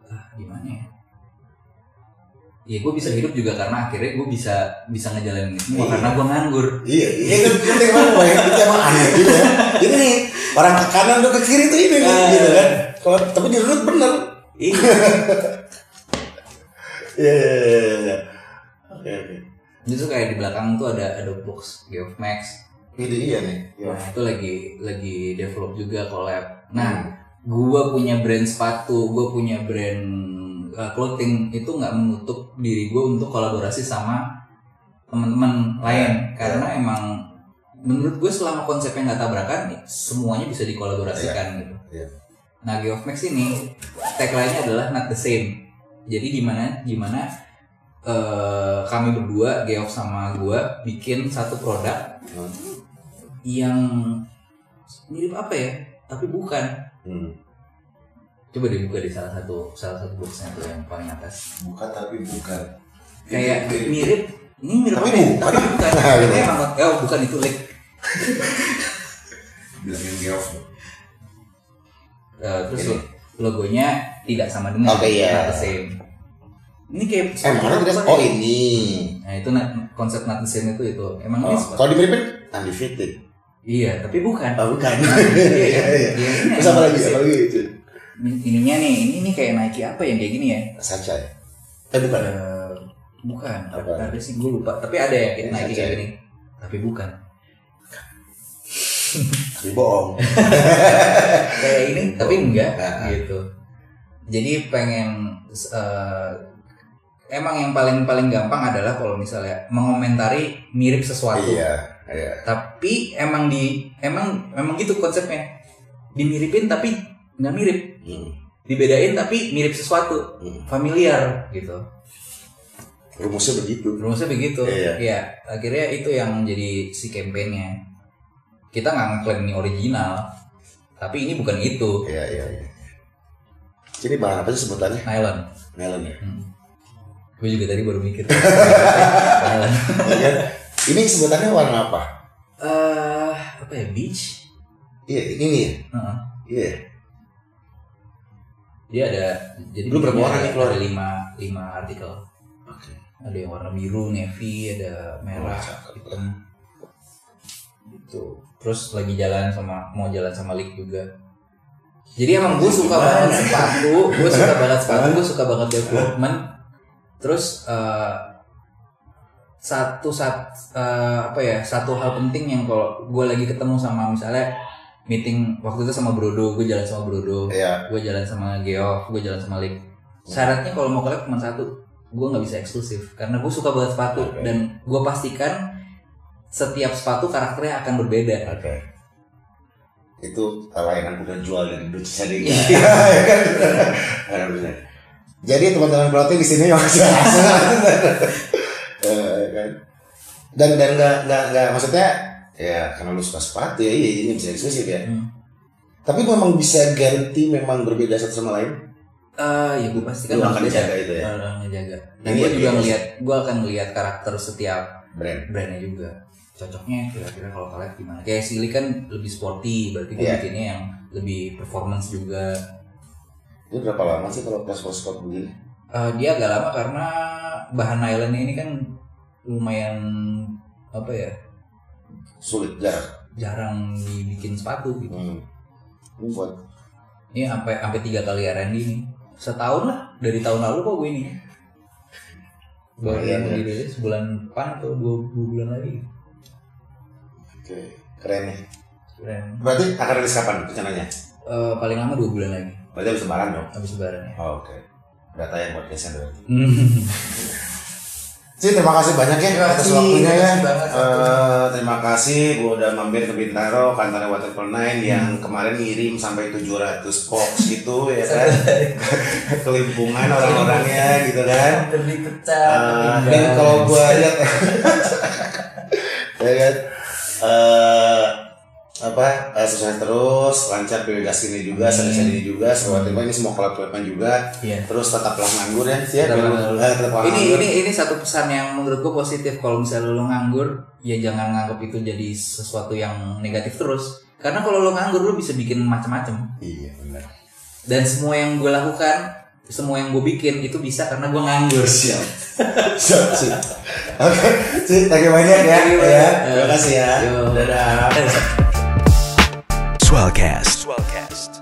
ah, gimana ya ya gue bisa hidup juga karena akhirnya gue bisa bisa ngejalanin ini semua Iya. karena gue nganggur Iya, iya kan itu emang bayang itu emang aneh gitu ya. Jadi nih orang ke kanan ke kiri tuh ini nih, Eh. gitu kan. Kalau tapi di bener. [laughs] Iya. Iya, iya, iya, iya, iya. Oke, oke. Justru kayak di belakang tuh ada ada box Geoff Max. Ini iya nih. Iya. Nah, itu lagi lagi develop juga collab. Nah, Hmm. gua punya brand sepatu, gua punya brand uh, clothing itu nggak menutup diri gua untuk kolaborasi sama teman-teman lain karena emang menurut gue selama konsepnya nggak tabrakan semuanya bisa dikolaborasikan gitu. Iya. Nah, Geoff Max ini tagline-nya adalah not the same. Jadi gimana gimana eh, kami berdua Geoff sama gua bikin satu produk Hmm. yang mirip apa ya tapi bukan Hmm. coba dibuka di salah satu salah satu boxnya tuh yang paling atas Bukan tapi bukan. kayak Mirip. mirip ini mirip Tapi apa ya? bukan. Tapi bukan. Nah, Ini gitu. emang oh bukan itu lek. [laughs] Bilangin Geoff. Eh, terus Ini. logonya tidak sama dengan Oke, iya. the same. Ini kayak Eh, mana tidak? Oh ya? ini. Nah itu na- konsep not the same itu itu emang Oh, ini kalau dimiripin undefeated. iya tapi bukan. Oh, bukan. Nah, [laughs] iya, Iya, iya. Iya, ini Terus apa emang lagi? Apa lagi itu? Ini- Ininya nih, ini ini kayak Nike apa yang kayak gini ya? Ya? Eh bukan. Eh, bukan, Apa? ada sih gue lupa. Tapi ada ya kayak Nike kayak gini. Tapi bukan. Tapi bohong. [laughs] Kayak ini, tapi enggak Nah. gitu. Jadi pengen eh, emang yang paling paling gampang adalah kalau misalnya mengomentari mirip sesuatu. Iya. Iya. Tapi emang di emang memang gitu konsepnya. Dimiripin tapi nggak mirip. Hmm. Dibedain tapi mirip sesuatu. Hmm. Familiar gitu. Rumusnya begitu. Rumusnya begitu. Iya. Iya, akhirnya itu yang jadi si campaignnya. Kita nggak ngeklaim ini original, tapi ini bukan itu. Iya iya iya. Jadi bahan apa sih sebutannya? Nylon. Melon ya. Hmm. Gue juga tadi baru mikir. [laughs] Iya. Ini sebutannya warna apa? Eh, apa ya beach? Iya ini. Heeh. Iya. Dia ada jadi Lu berapa warna nih keluar? Ada lima lima artikel. Oke. Ada yang warna biru, navy, ada merah, Oh, hitam. Gitu. Terus lagi jalan sama mau jalan sama Lik juga. Jadi emang gue suka banget sepatu, gue suka banget sepatu, gue suka banget development. Terus eh, satu sat eh, apa ya satu hal penting yang kalau gue lagi ketemu sama misalnya meeting waktu itu sama Brodo, gue jalan sama Brodo, Iya. gue jalan sama Geoff, gue jalan sama Lik. Syaratnya kalau mau collab cuma satu, gue nggak bisa eksklusif karena gue suka banget sepatu Oke. dan gue pastikan setiap sepatu karakternya akan berbeda. Oke. Itu layanan bukan jual dan duit sading. Iya. [laughs] Ya kan? Jadi teman-teman berarti di sini [laughs] masih [laughs] Eh, kan? Dan dan nggak nggak nggak maksudnya ya karena lu suka sepatu ya iya ini bisa eksklusif ya. Hmm. Tapi memang bisa ganti memang berbeda satu sama lain. Eh, ya gue pastikan Lu akan jaga itu ya? Eh, ngejaga. Dan gue ya, juga ngelihat, gue akan ngelihat karakter setiap Brand. brandnya juga. Cocoknya kira-kira kalau collab gimana? Kayak Silly kan lebih sporty, berarti gue Iya. bikinnya yang lebih performance juga. Ini berapa lama sih kalau pas sport begini? Eh, dia agak lama karena bahan nylon ini kan lumayan apa ya Sulit jarak. jarang dibikin sepatu gitu. Hmm. Ini buat Ini sampai sampai tiga kali R&D nih. Setahun lah dari tahun lalu kok gue ini. Baru Lumayan, ya. dirilis sebulan depan atau dua, dua bulan lagi. oke keren nih. Keren. Berarti akan rilis kapan rencananya? Eh, paling lama dua bulan lagi Berarti habis lebaran dong. habis lebaran ya. Oh, Oke. Data yang podcastnya berarti. [laughs] Hmm. Sih terima kasih banyak ya Terima atas waktunya ya. banget. Eh, terima kasih gua udah mampir ke Bintaro kantor Waterfall Nine yang kemarin ngirim sampai 700 box [laughs] gitu ya kan. [laughs] Kelimpungan orang-orangnya gitu kan. Dipecah. Eh, tertinggal. dan kalau gua lihat ya kan eh apa eh, sukses terus lancar PWGAS ini juga Amin. seri ini juga semua tema ini semua collab collaban juga. Iya. terus tetaplah nganggur ya sih ya nganggur. eh, tetaplah ini nganggur. ini ini satu pesan yang menurut gue positif. Kalau misalnya lo nganggur ya jangan nganggap itu jadi sesuatu yang negatif terus. Karena kalau lo nganggur lo bisa bikin macam-macam iya benar. Dan semua yang gue lakukan semua yang gue bikin itu bisa karena gue nganggur. Siap. Siap sih oke sih thank you banyak ya. Ya terima kasih ya. Yo. dadah Swellcast. Swellcast.